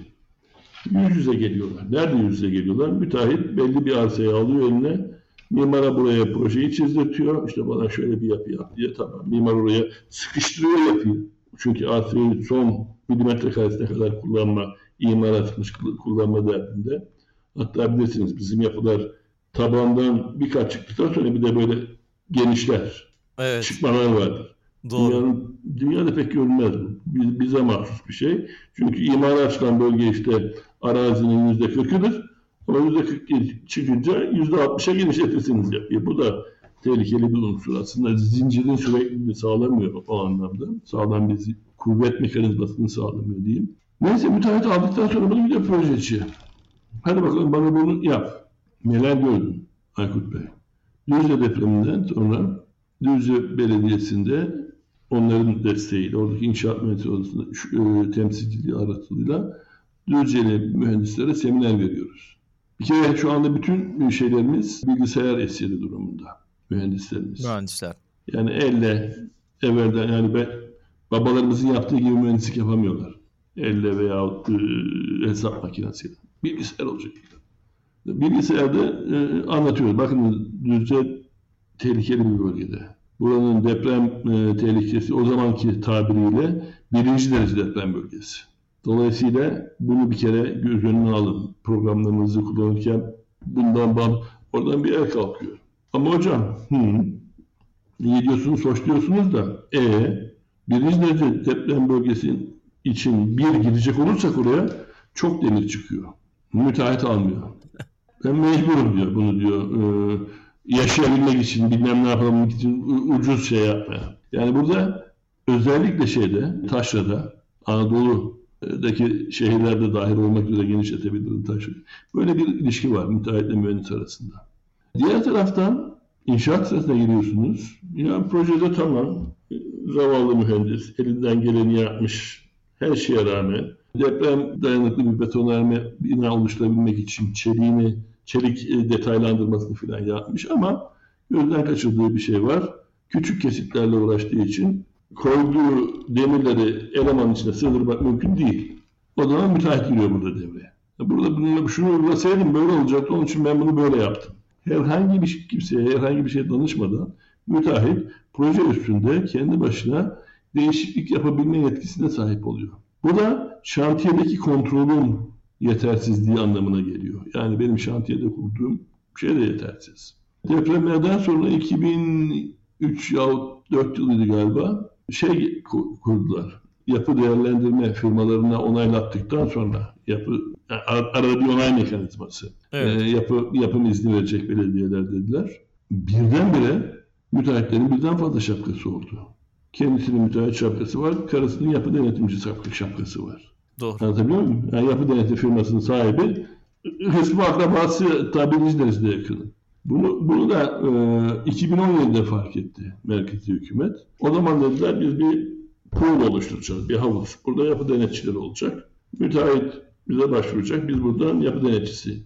yüz yüze geliyorlar. Nerede yüz yüze geliyorlar? Müteahhit belli bir arsayı alıyor eline. Mimara buraya projeyi çizdirtiyor. İşte bana şöyle bir yapı yap diye tamam. Mimar oraya sıkıştırıyor yapıyı. Çünkü arsayı son milimetre karesine kadar kullanma, imar atmış kullanma derdinde. Hatta bilirsiniz bizim yapılar tabandan birkaç çıktıktan sonra bir de böyle genişler. Evet. Çıkmalar vardır. Doğru. Dünyanın, dünyada pek görünmez bu. Biz- Bize mahsus bir şey. Çünkü imara açılan bölge işte arazinin yüzde kırkıdır. Ama yüzde kırk çıkınca yüzde altmışa genişletirsiniz yapıyı. Bu da tehlikeli bir unsur. Aslında zincirin sürekliliğini sağlamıyor o anlamda. Sağlam bir kuvvet mekanizmasını sağlamıyor diyeyim. Neyse müteahhit aldıktan sonra bunu bir de projeci. Hadi bakalım bana bunu yap. Neler gördüm Aykut Bey. Düzce depreminden sonra Düzce Belediyesi'nde onların desteğiyle, oradaki inşaat mühendisleri odasında e, temsilciliği aracılığıyla Düzceli mühendislere seminer veriyoruz. Bir kere şu anda bütün şeylerimiz bilgisayar esiri durumunda mühendislerimiz. Mühendisler. Yani elle evvelden yani ben, babalarımızın yaptığı gibi mühendislik yapamıyorlar. Elle veya e, hesap makinesiyle. Bilgisayar olacak. Bilgisayarda e, anlatıyoruz. Bakın Düzce tehlikeli bir bölgede. Buranın deprem e, tehlikesi o zamanki tabiriyle birinci derece deprem bölgesi. Dolayısıyla bunu bir kere göz önüne alın. Programlarınızı kullanırken bundan bam, oradan bir el kalkıyor. Ama hocam hı, iyi diyorsunuz, hoş diyorsunuz da e birinci derece deprem bölgesi için bir girecek olursak oraya çok demir çıkıyor. Müteahhit almıyor. Ben mecburum diyor bunu diyor. Ee, yaşayabilmek için bilmem ne yapabilmek için ucuz şey yapmaya. Yani burada özellikle şeyde Taşra'da Anadolu'daki şehirlerde dahil olmak üzere genişletebilirim Taşra. Böyle bir ilişki var müteahhitle mühendis arasında. Diğer taraftan inşaat sırasına giriyorsunuz. Ya projede tamam zavallı mühendis elinden geleni yapmış her şeye rağmen deprem dayanıklı bir betonarme bina oluşturabilmek için çeliğini çelik e, detaylandırmasını falan yapmış ama gözden kaçırdığı bir şey var. Küçük kesitlerle uğraştığı için koyduğu demirleri elemanın içine sığdırmak mümkün değil. O zaman müteahhit giriyor burada devreye. Burada bununla şunu uygulasaydım böyle olacaktı. Onun için ben bunu böyle yaptım. Herhangi bir kimseye herhangi bir şey danışmadan müteahhit proje üstünde kendi başına değişiklik yapabilme yetkisine sahip oluyor. Bu da şantiyedeki kontrolün yetersizliği anlamına geliyor. Yani benim şantiyede kurduğum şey de yetersiz. Depremlerden sonra 2003 ya 4 yılıydı galiba şey kurdular. Yapı değerlendirme firmalarına onaylattıktan sonra yapı yani arada bir onay mekanizması. Evet. E, yapı yapım izni verecek belediyeler dediler. Birdenbire müteahhitlerin birden fazla şapkası oldu. Kendisinin müteahhit şapkası var, karısının yapı denetimci şapkası var. Doğru. Anlatabiliyor muyum? Yani yapı denetim firmasının sahibi hısmı akrabası tabirici derecede yakın. Bunu, bunu da e, 2017'de fark etti merkezi hükümet. O zaman dediler biz bir pool oluşturacağız, bir havuz. Burada yapı denetçileri olacak. Müteahhit bize başvuracak. Biz buradan yapı denetçisi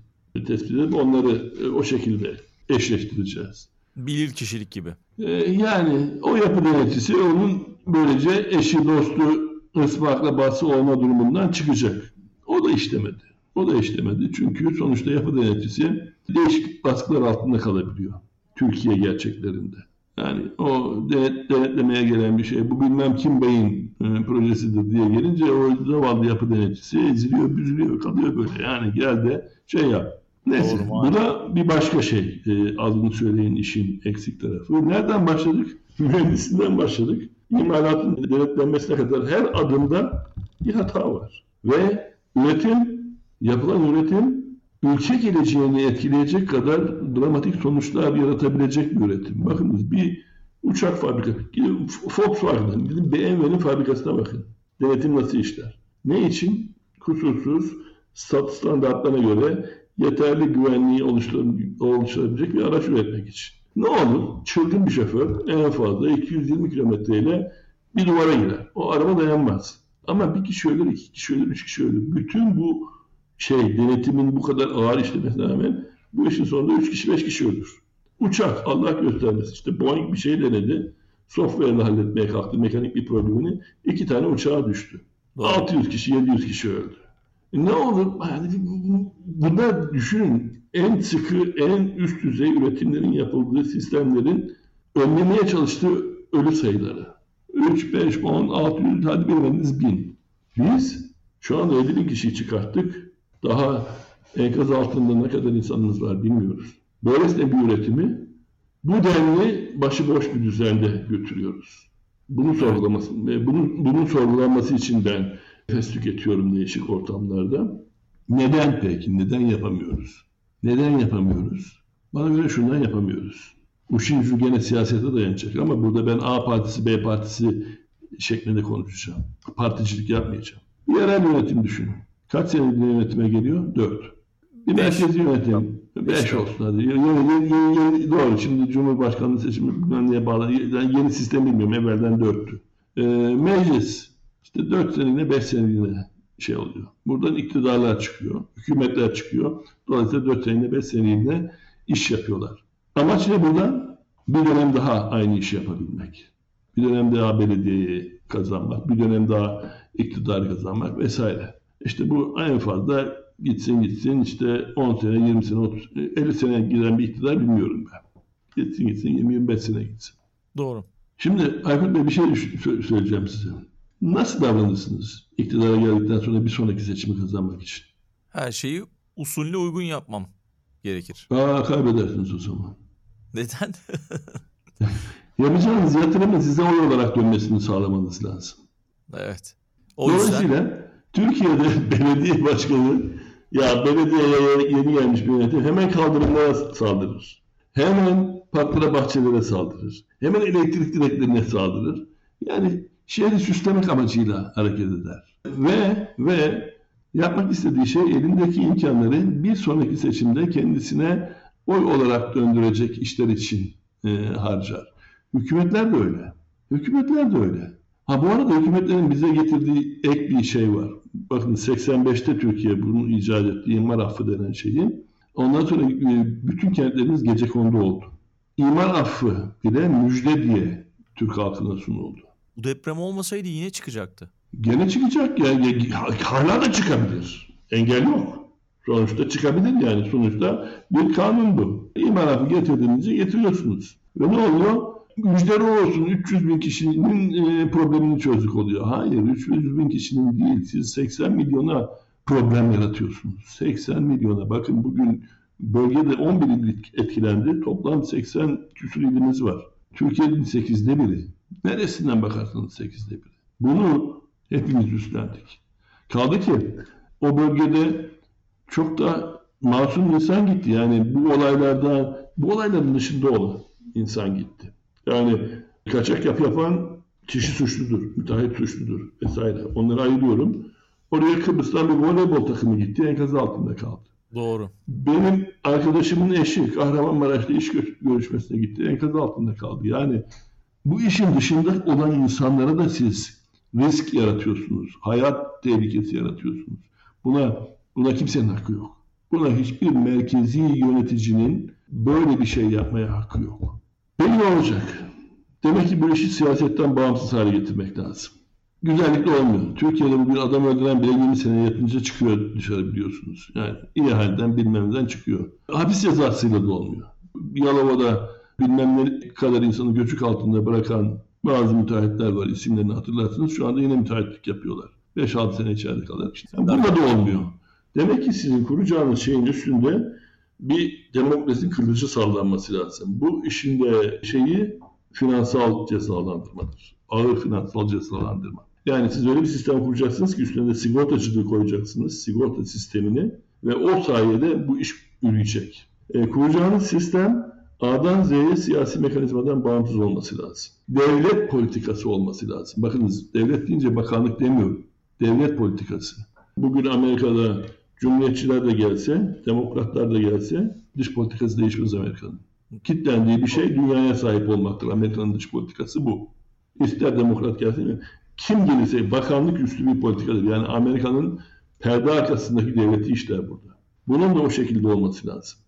tespit edip onları e, o şekilde eşleştireceğiz. Bilir kişilik gibi. E, yani o yapı denetçisi onun böylece eşi, dostu, ısmarla bası olma durumundan çıkacak. O da işlemedi. O da işlemedi. Çünkü sonuçta yapı denetçisi değişik baskılar altında kalabiliyor. Türkiye gerçeklerinde. Yani o denet, denetlemeye gelen bir şey, bu bilmem kim beyin e, projesidir diye gelince o zavallı yapı denetçisi eziliyor, büzülüyor, kalıyor böyle. Yani gel de şey yap. Neyse, Doğru, bu da bir başka şey. E, adını söyleyin işin eksik tarafı. Nereden başladık? Mühendisinden başladık imalatın denetlenmesine kadar her adımda bir hata var. Ve üretim, yapılan üretim ülke geleceğini etkileyecek kadar dramatik sonuçlar yaratabilecek bir üretim. Bakınız bir uçak fabrikası, gidin Volkswagen'ın, gidin BMW'nin fabrikasına bakın. Denetim nasıl işler? Ne için? Kusursuz, standartlarına göre yeterli güvenliği oluşturabilecek bir araç üretmek için. Ne olur? Çılgın bir şoför en fazla 220 kilometreyle bir duvara girer. O araba dayanmaz. Ama bir kişi ölür, iki kişi ölür, üç kişi ölür. Bütün bu şey denetimin bu kadar ağır işlemesine rağmen bu işin sonunda üç kişi beş kişi ölür. Uçak Allah göstermesin işte Boeing bir şey denedi. Software'le halletmeye kalktı mekanik bir problemini. iki tane uçağa düştü. 600 kişi 700 kişi öldü. Ne olur? Yani bunlar düşünün en sıkı, en üst düzey üretimlerin yapıldığı sistemlerin önlemeye çalıştığı ölü sayıları. 3, 5, 10, 600, hadi bilemediniz 1000. Biz şu anda 50 bin kişiyi çıkarttık. Daha enkaz altında ne kadar insanımız var bilmiyoruz. Böylesine bir üretimi bu denli başıboş bir düzende götürüyoruz. Bunu sorgulaması, bunun, bunun sorgulanması için ben nefes tüketiyorum değişik ortamlarda. Neden peki? Neden yapamıyoruz? Neden yapamıyoruz? Bana göre şundan yapamıyoruz. Uşin şu gene siyasete dayanacak ama burada ben A partisi, B partisi şeklinde konuşacağım. Particilik yapmayacağım. Yerel yönetim düşünün. Kaç senedir yönetime geliyor? Dört. Bir merkezi yönetim. Beş olsun hadi. Yeni, yeni, yeni, doğru. Şimdi Cumhurbaşkanlığı seçimi bilmem neye bağlı. Yani yeni sistem bilmiyorum. Evvelden dörttü. Ee, meclis. İşte dört seneliğine beş seneliğine şey oluyor. Buradan iktidarlar çıkıyor. Hükümetler çıkıyor. Dolayısıyla dört seneliğine beş seneliğine iş yapıyorlar. Amaç ne buradan? Bir dönem daha aynı işi yapabilmek. Bir dönem daha belediyeyi kazanmak. Bir dönem daha iktidar kazanmak vesaire. İşte bu en fazla gitsin gitsin işte 10 sene, 20 sene, 30, 50 sene giden bir iktidar bilmiyorum ben. Gitsin gitsin 20-25 sene gitsin. Doğru. Şimdi Aykut Bey bir şey söyleyeceğim size. Nasıl davranırsınız iktidara geldikten sonra bir sonraki seçimi kazanmak için? Her şeyi usulüne uygun yapmam gerekir. Aa kaybedersiniz o zaman. Neden? Yapacağınız yatırımın size oy olarak dönmesini sağlamanız lazım. Evet. O Dolayısıyla yüzden... Türkiye'de belediye başkanı ya belediyeye yeni gelmiş bir yönetim hemen kaldırımlara saldırır. Hemen parklara bahçelere saldırır. Hemen elektrik direklerine saldırır. Yani şehri süslemek amacıyla hareket eder. Ve ve yapmak istediği şey elindeki imkanları bir sonraki seçimde kendisine oy olarak döndürecek işler için e, harcar. Hükümetler de öyle. Hükümetler de öyle. Ha bu arada hükümetlerin bize getirdiği ek bir şey var. Bakın 85'te Türkiye bunu icat etti. İmar affı denen şeyi. Ondan sonra e, bütün kentlerimiz gece kondu oldu. İmar affı bile müjde diye Türk halkına sunuldu. Bu deprem olmasaydı yine çıkacaktı. Gene çıkacak ya. Hala da çıkabilir. Engel yok. Sonuçta çıkabilir yani. Sonuçta bir kanun bu. İmar affı getirdiğinizde getiriyorsunuz. Ve ne oluyor? müjdeler olsun 300 bin kişinin e, problemini çözdük oluyor. Hayır 300 bin kişinin değil siz 80 milyona problem yaratıyorsunuz. 80 milyona bakın bugün bölgede 11 il etkilendi. Toplam 80 küsur ilimiz var. Türkiye'nin 8'de biri. Neresinden bakarsanız 8'de biri. Bunu hepimiz üstlendik. Kaldı ki o bölgede çok da masum insan gitti. Yani bu olaylardan, bu olayların dışında olan insan gitti. Yani kaçak yap yapan kişi suçludur, müteahhit suçludur vesaire. Onları ayırıyorum. Oraya Kıbrıs'tan bir voleybol takımı gitti, enkaz altında kaldı. Doğru. Benim arkadaşımın eşi Kahramanmaraş'ta iş görüşmesine gitti, enkaz altında kaldı. Yani bu işin dışında olan insanlara da siz risk yaratıyorsunuz, hayat tehlikesi yaratıyorsunuz. Buna buna kimsenin hakkı yok. Buna hiçbir merkezi yöneticinin böyle bir şey yapmaya hakkı yok. Peki ne olacak? Demek ki bu işi siyasetten bağımsız hale getirmek lazım. Güzellikle olmuyor. Türkiye'de bugün adam öldüren bile 20 sene yatınca çıkıyor dışarı biliyorsunuz. Yani iyi halden bilmem neden çıkıyor. Hapis cezasıyla da olmuyor. Yalova'da bilmem ne kadar insanı göçük altında bırakan bazı müteahhitler var. İsimlerini hatırlarsınız. Şu anda yine müteahhitlik yapıyorlar. 5-6 sene içeride kalır. İşte yani burada da olmuyor. Demek ki sizin kuracağınız şeyin üstünde bir demokrasi kılıcı sallanması lazım. Bu işin de şeyi finansal cezalandırmadır. Ağır finansal cezalandırma. Yani siz öyle bir sistem kuracaksınız ki üstüne de sigortacılığı koyacaksınız, sigorta sistemini ve o sayede bu iş yürüyecek. E, kuracağınız sistem A'dan Z'ye siyasi mekanizmadan bağımsız olması lazım. Devlet politikası olması lazım. Bakınız devlet deyince bakanlık demiyorum. Devlet politikası. Bugün Amerika'da Cumhuriyetçiler de gelse, demokratlar da gelse dış politikası değişmez Amerika'nın. Kitlendiği bir şey dünyaya sahip olmaktır. Amerika'nın dış politikası bu. İster demokrat gelsin, kim gelirse bakanlık üstü bir politikadır. Yani Amerika'nın perde arkasındaki devleti işler burada. Bunun da o şekilde olması lazım.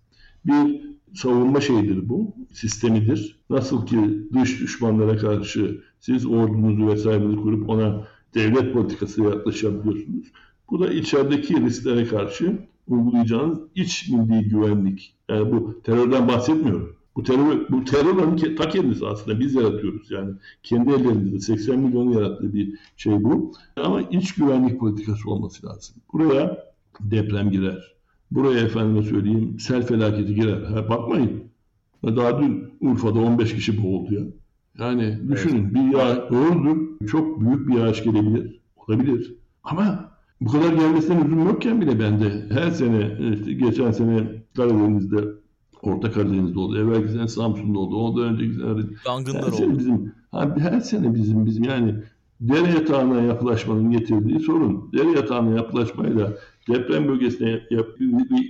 Bir savunma şeyidir bu, sistemidir. Nasıl ki dış düşmanlara karşı siz ordunuzu vesairenizi kurup ona devlet politikası yaklaşabiliyorsunuz. Bu da içerideki risklere karşı uygulayacağınız iç milli güvenlik. Yani bu terörden bahsetmiyorum. Bu terör, bu terörün ta kendisi aslında biz yaratıyoruz. Yani kendi ellerimizde 80 milyonu yarattığı bir şey bu. Ama iç güvenlik politikası olması lazım. Buraya deprem girer. Buraya efendime söyleyeyim sel felaketi girer. Ha, bakmayın. Daha dün Urfa'da 15 kişi boğuldu ya. Yani düşünün evet. bir yağ doğrudur. Çok büyük bir yağış gelebilir. Olabilir. Ama bu kadar gelmesinden üzüm yokken bile bende her sene işte geçen sene Karadeniz'de Orta Karadeniz'de oldu. Evvelki sene Samsun'da oldu. Ondan önceki sene Yangınlar her sene oldu. bizim her sene bizim bizim yani dere yatağına yapılaşmanın getirdiği sorun. Dere yatağına yapılaşmayla deprem bölgesine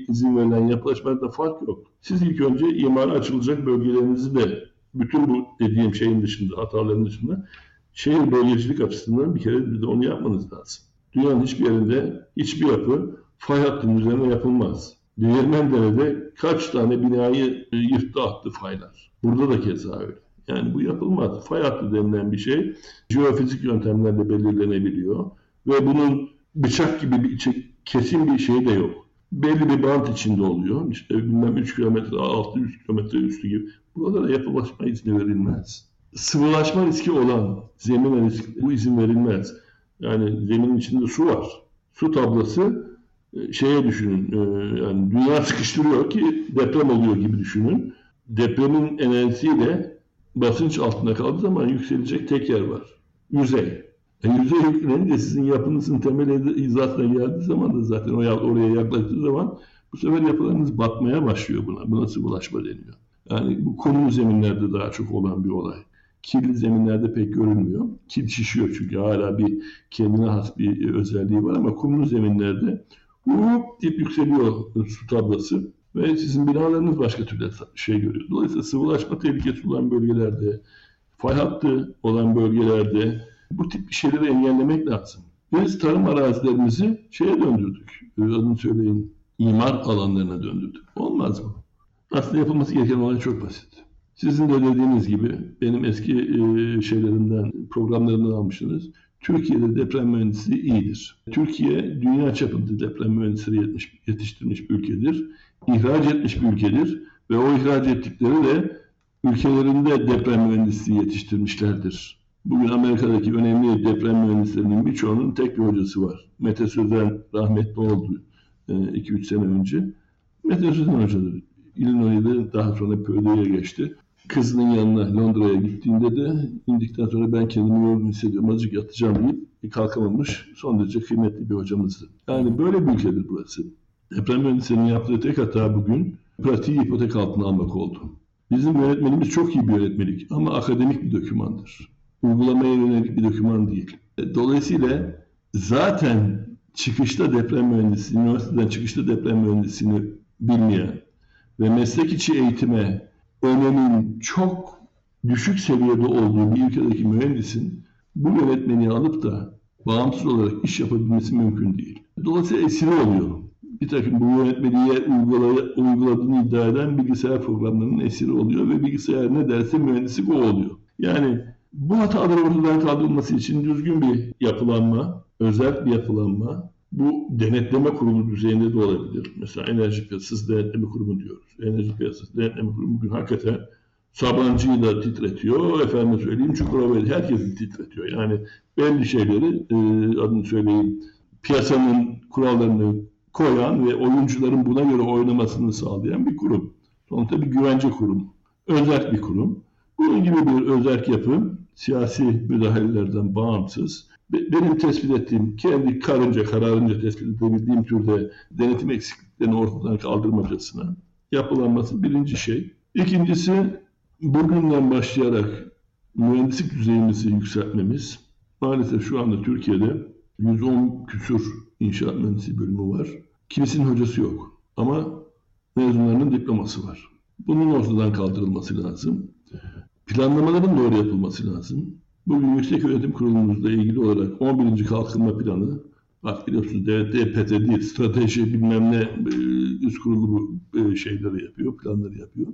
izin verilen yapılaşmada fark yok. Siz ilk önce imara açılacak bölgelerinizi de bütün bu dediğim şeyin dışında, hataların dışında şehir bölgecilik açısından bir kere bir de onu yapmanız lazım. Dünyanın hiçbir yerinde hiçbir yapı fay hattının üzerine yapılmaz. Değirmendere'de kaç tane binayı yırttı attı faylar. Burada da keza öyle. Yani bu yapılmaz. Fay hattı denilen bir şey jeofizik yöntemlerle belirlenebiliyor. Ve bunun bıçak gibi bir kesin bir şey de yok. Belli bir bant içinde oluyor. İşte bilmem 3 kilometre altı, 3 kilometre üstü gibi. Burada da yapılaşma izni verilmez. Sıvılaşma riski olan zemin riski bu izin verilmez. Yani zeminin içinde su var. Su tablası e, şeye düşünün. E, yani dünya sıkıştırıyor ki deprem oluyor gibi düşünün. Depremin enerjisiyle basınç altında kaldığı zaman yükselecek tek yer var. Yüzey. Yani yüzey yüklenince sizin yapınızın temel hizasına geldiği zaman da zaten oraya yaklaştığı zaman bu sefer yapılarınız batmaya başlıyor buna. Buna sıvılaşma deniyor. Yani bu konulu zeminlerde daha çok olan bir olay. Kirli zeminlerde pek görünmüyor. Kil şişiyor çünkü hala bir kendine has bir özelliği var ama kumlu zeminlerde hop dip yükseliyor su tablası ve sizin binalarınız başka türlü şey görüyor. Dolayısıyla sıvılaşma tehlikesi olan bölgelerde, fay hattı olan bölgelerde bu tip şeyleri engellemek lazım. Biz tarım arazilerimizi şeye döndürdük. Adını söyleyin, imar alanlarına döndürdük. Olmaz mı? Aslında yapılması gereken olay çok basit. Sizin de dediğiniz gibi benim eski e, şeylerimden, programlarından almışsınız. Türkiye'de deprem mühendisliği iyidir. Türkiye dünya çapında deprem mühendisleri yetiştirmiş bir ülkedir. İhraç etmiş bir ülkedir ve o ihraç ettikleri de ülkelerinde deprem mühendisliği yetiştirmişlerdir. Bugün Amerika'daki önemli deprem mühendislerinin birçoğunun tek bir hocası var. Mete Sözen rahmetli oldu 2-3 e, sene önce. Mete Sözen hocadır. Illinois'de daha sonra Purdue'ye geçti. Kızının yanına Londra'ya gittiğinde de indikten sonra ben kendimi yorgun hissediyorum azıcık yatacağım deyip kalkamamış son derece kıymetli bir hocamızdı. Yani böyle bir ülkedir burası. Deprem mühendislerinin yaptığı tek hata bugün pratiği ipotek altına almak oldu. Bizim yönetmenimiz çok iyi bir yönetmelik ama akademik bir dokümandır. Uygulamaya yönelik bir doküman değil. Dolayısıyla zaten çıkışta deprem mühendisliği, üniversiteden çıkışta deprem mühendisliğini bilmeyen ve meslek içi eğitime önemin çok düşük seviyede olduğu bir ülkedeki mühendisin bu yönetmeni alıp da bağımsız olarak iş yapabilmesi mümkün değil. Dolayısıyla esiri oluyor. Bir takım bu yönetmeliği uyguladığını iddia eden bilgisayar programlarının esiri oluyor ve bilgisayar ne derse mühendislik o oluyor. Yani bu hataların ortadan kaldırılması için düzgün bir yapılanma, özel bir yapılanma, bu denetleme kurulu düzeyinde de olabilir. Mesela Enerji Piyasası Denetleme Kurumu diyoruz. Enerji Piyasası Denetleme Kurumu bugün hakikaten Sabancı'yı da titretiyor. Efendim söyleyeyim Çukurova'yı herkesi titretiyor. Yani belli şeyleri e, adını söyleyeyim piyasanın kurallarını koyan ve oyuncuların buna göre oynamasını sağlayan bir kurum. Sonuçta bir güvence kurumu. Özel bir kurum. Bunun gibi bir özel yapı siyasi müdahalelerden bağımsız benim tespit ettiğim, kendi karınca, kararınca tespit edebildiğim türde denetim eksikliklerini ortadan kaldırmacasına yapılanması birinci şey. İkincisi, bugünden başlayarak mühendislik düzeyimizi yükseltmemiz. Maalesef şu anda Türkiye'de 110 küsur inşaat mühendisliği bölümü var. Kimisinin hocası yok ama mezunlarının diploması var. Bunun ortadan kaldırılması lazım. Planlamaların doğru yapılması lazım. Bugün Yüksek Öğretim Kurulumuzla ilgili olarak 11. Kalkınma Planı, bak biliyorsunuz DPT değil, strateji bilmem ne e, üst kurulu bu e, şeyleri yapıyor, planları yapıyor.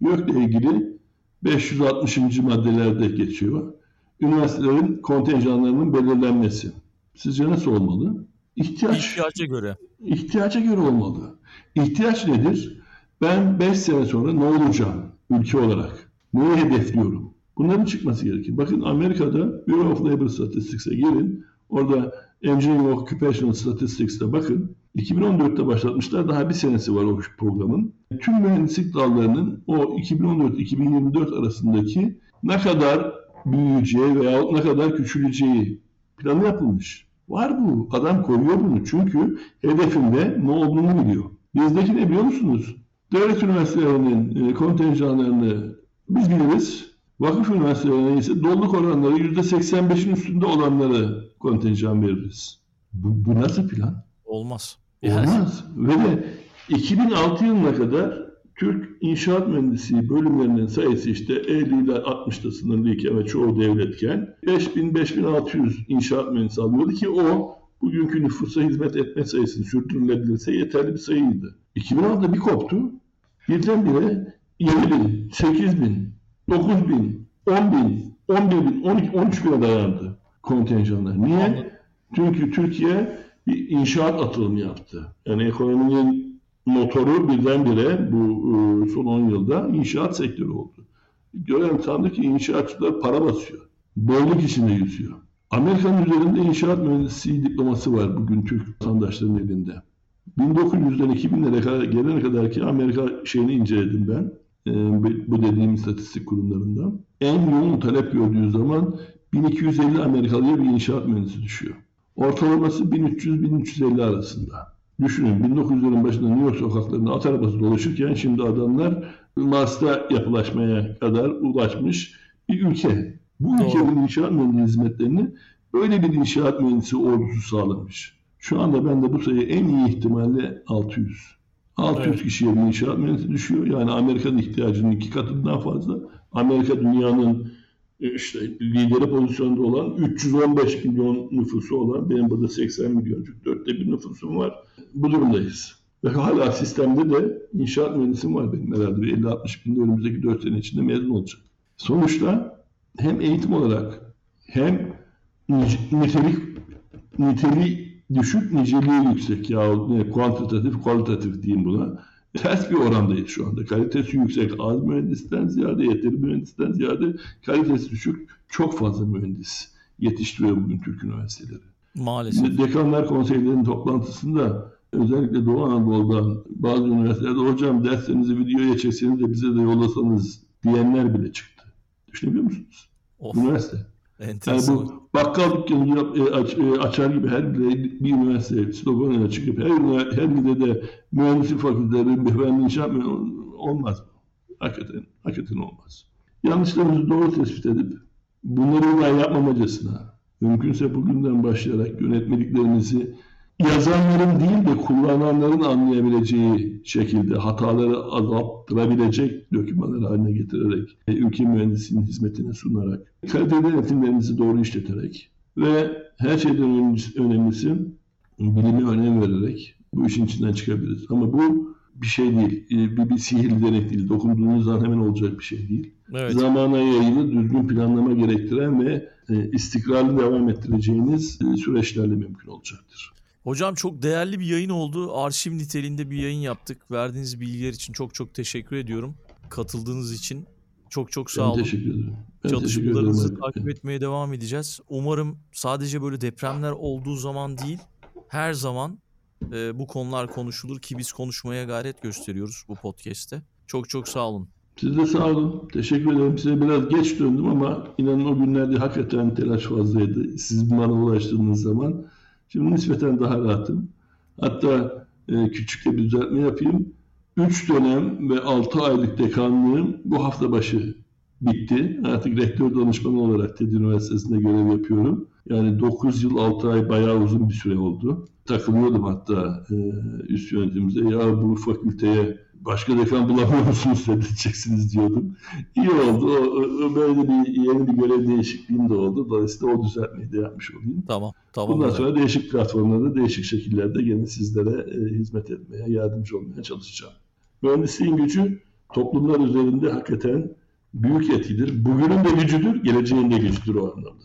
YÖK'le ilgili 560. maddelerde geçiyor. Üniversitelerin kontenjanlarının belirlenmesi. Sizce nasıl olmalı? İhtiyaç, İhtiyaca göre. İhtiyaca göre olmalı. İhtiyaç nedir? Ben 5 sene sonra ne olacağım ülke olarak? Neyi hedefliyorum? Bunların çıkması gerekir. Bakın Amerika'da Bureau of Labor Statistics'e gelin. Orada Engineering Occupational Statistics'te bakın. 2014'te başlatmışlar. Daha bir senesi var o programın. Tüm mühendislik dallarının o 2014-2024 arasındaki ne kadar büyüyeceği veya ne kadar küçüleceği planı yapılmış. Var bu. Adam koyuyor bunu. Çünkü hedefinde ne olduğunu biliyor. Bizdeki ne biliyor musunuz? Devlet üniversitelerinin e, kontenjanlarını biz biliriz. Vakıf üniversitelerine ise doluluk oranları %85'in üstünde olanları kontenjan veririz. Bu, bu nasıl plan? Olmaz. Olmaz. Ve de 2006 yılına kadar Türk inşaat mühendisliği bölümlerinin sayısı işte 50 ile 60'da sınırlıyken ve çoğu devletken 5000-5600 inşaat mühendisi alıyordu ki o bugünkü nüfusa hizmet etme sayısını sürdürülebilirse yeterli bir sayıydı. 2006'da bir koptu. Birdenbire 7 bin, 8 bin, 9 bin, 10 bin, 11 bin, 12, 13 bine dayandı kontenjanlar. Niye? Çünkü Türkiye bir inşaat atılımı yaptı. Yani ekonominin motoru birdenbire bu e, son 10 yılda inşaat sektörü oldu. Gören sandı ki inşaatçılar para basıyor. Bolluk içinde yüzüyor. Amerika'nın üzerinde inşaat mühendisliği diploması var bugün Türk vatandaşlarının elinde. 1900'den 2000'lere kadar gelene kadar ki Amerika şeyini inceledim ben. e, bu dediğim istatistik kurumlarından. En yoğun talep gördüğü zaman 1250 Amerikalıya bir inşaat mühendisi düşüyor. Ortalaması 1300-1350 arasında. Düşünün 1900'lerin başında New York sokaklarında at arabası dolaşırken şimdi adamlar Mars'ta yapılaşmaya kadar ulaşmış bir ülke. Bu Doğru. ülkenin inşaat mühendisi hizmetlerini öyle bir inşaat mühendisi ordusu sağlamış. Şu anda ben de bu sayı en iyi ihtimalle 600. 600 Evet. kişiye bir inşaat mühendisi düşüyor. Yani Amerika'nın ihtiyacının iki katından fazla. Amerika dünyanın işte lideri pozisyonda olan 315 milyon nüfusu olan benim burada 80 milyoncuk dörtte bir nüfusum var. Bu durumdayız. Ve hala sistemde de inşaat mühendisim var benim herhalde. Bir 50-60 bin de önümüzdeki 4 sene içinde mezun olacak. Sonuçta hem eğitim olarak hem nitelik niteliği düşük, niceliği yüksek ya ne, kuantitatif, kualitatif diyeyim buna. Ters bir orandayız şu anda. Kalitesi yüksek az mühendisten ziyade, yeteri mühendisten ziyade kalitesi düşük çok fazla mühendis yetiştiriyor bugün Türk üniversiteleri. Maalesef. Dekanlar konseylerinin toplantısında özellikle Doğu Anadolu'dan bazı üniversitelerde hocam derslerinizi videoya çekseniz de bize de yollasanız diyenler bile çıktı. Düşünebiliyor musunuz? Of. Üniversite. Yani Enteresan. bu bakkal dükkanı yap- e, aç- e, açar gibi her bir, bir üniversite sloganına çıkıp her, her birde de mühendislik fakülteleri, efendim inşaat mühendisi olmaz. Hakikaten, hakikaten olmaz. Yanlışlarımızı doğru tespit edip bunları da yapmamacasına mümkünse bugünden başlayarak yönetmeliklerimizi yazanların değil de kullananların anlayabileceği şekilde hataları azalttırabilecek dokümanlar haline getirerek e, ülke mühendisliğinin hizmetine sunarak kalite denetimlerimizi doğru işleterek ve her şeyden önemlisi, bilime önem vererek bu işin içinden çıkabiliriz. Ama bu bir şey değil. e, Bir, bir sihirli denek değil. Dokunduğunuz zaman hemen olacak bir şey değil Evet. zamana yayılı düzgün planlama gerektiren ve e, istikrarlı devam ettireceğiniz süreçlerle mümkün olacaktır. Hocam çok değerli bir yayın oldu. Arşiv niteliğinde bir yayın yaptık. Verdiğiniz bilgiler için çok çok teşekkür ediyorum. Katıldığınız için çok çok sağ Ben olun. teşekkür ederim. Ben teşekkür Çalışmalarınızı ederim. takip etmeye devam edeceğiz. Umarım sadece böyle depremler olduğu zaman değil, her zaman e, bu konular konuşulur ki biz konuşmaya gayret gösteriyoruz bu podcast'te. Çok çok sağ olun. Siz de sağ olun. Teşekkür ederim. Size biraz geç döndüm ama inanın o günlerde hakikaten telaş fazlaydı. Siz bana ulaştığınız zaman. Şimdi nispeten daha rahatım. Hatta e, küçük bir düzeltme yapayım. 3 dönem ve 6 aylık dekanlığım bu hafta başı bitti. Artık rektör danışmanı olarak TED Üniversitesi'nde görev yapıyorum. Yani 9 yıl 6 ay bayağı uzun bir süre oldu. Takılıyordum hatta e, üst yönetimimize. Ya bu fakülteye başka dekan bulamıyor musunuz dedirteceksiniz diyordum. İyi oldu. O, o- böyle bir yeni bir görev değişikliğim de oldu. Dolayısıyla o düzeltmeyi de yapmış olayım. Tamam. Tamam. Bundan sonra değişik platformlarda değişik şekillerde gene sizlere e, hizmet etmeye, yardımcı olmaya çalışacağım. Mühendisliğin gücü toplumlar üzerinde hakikaten büyük etkidir. Bugünün de gücüdür, geleceğin de gücüdür o anlamda.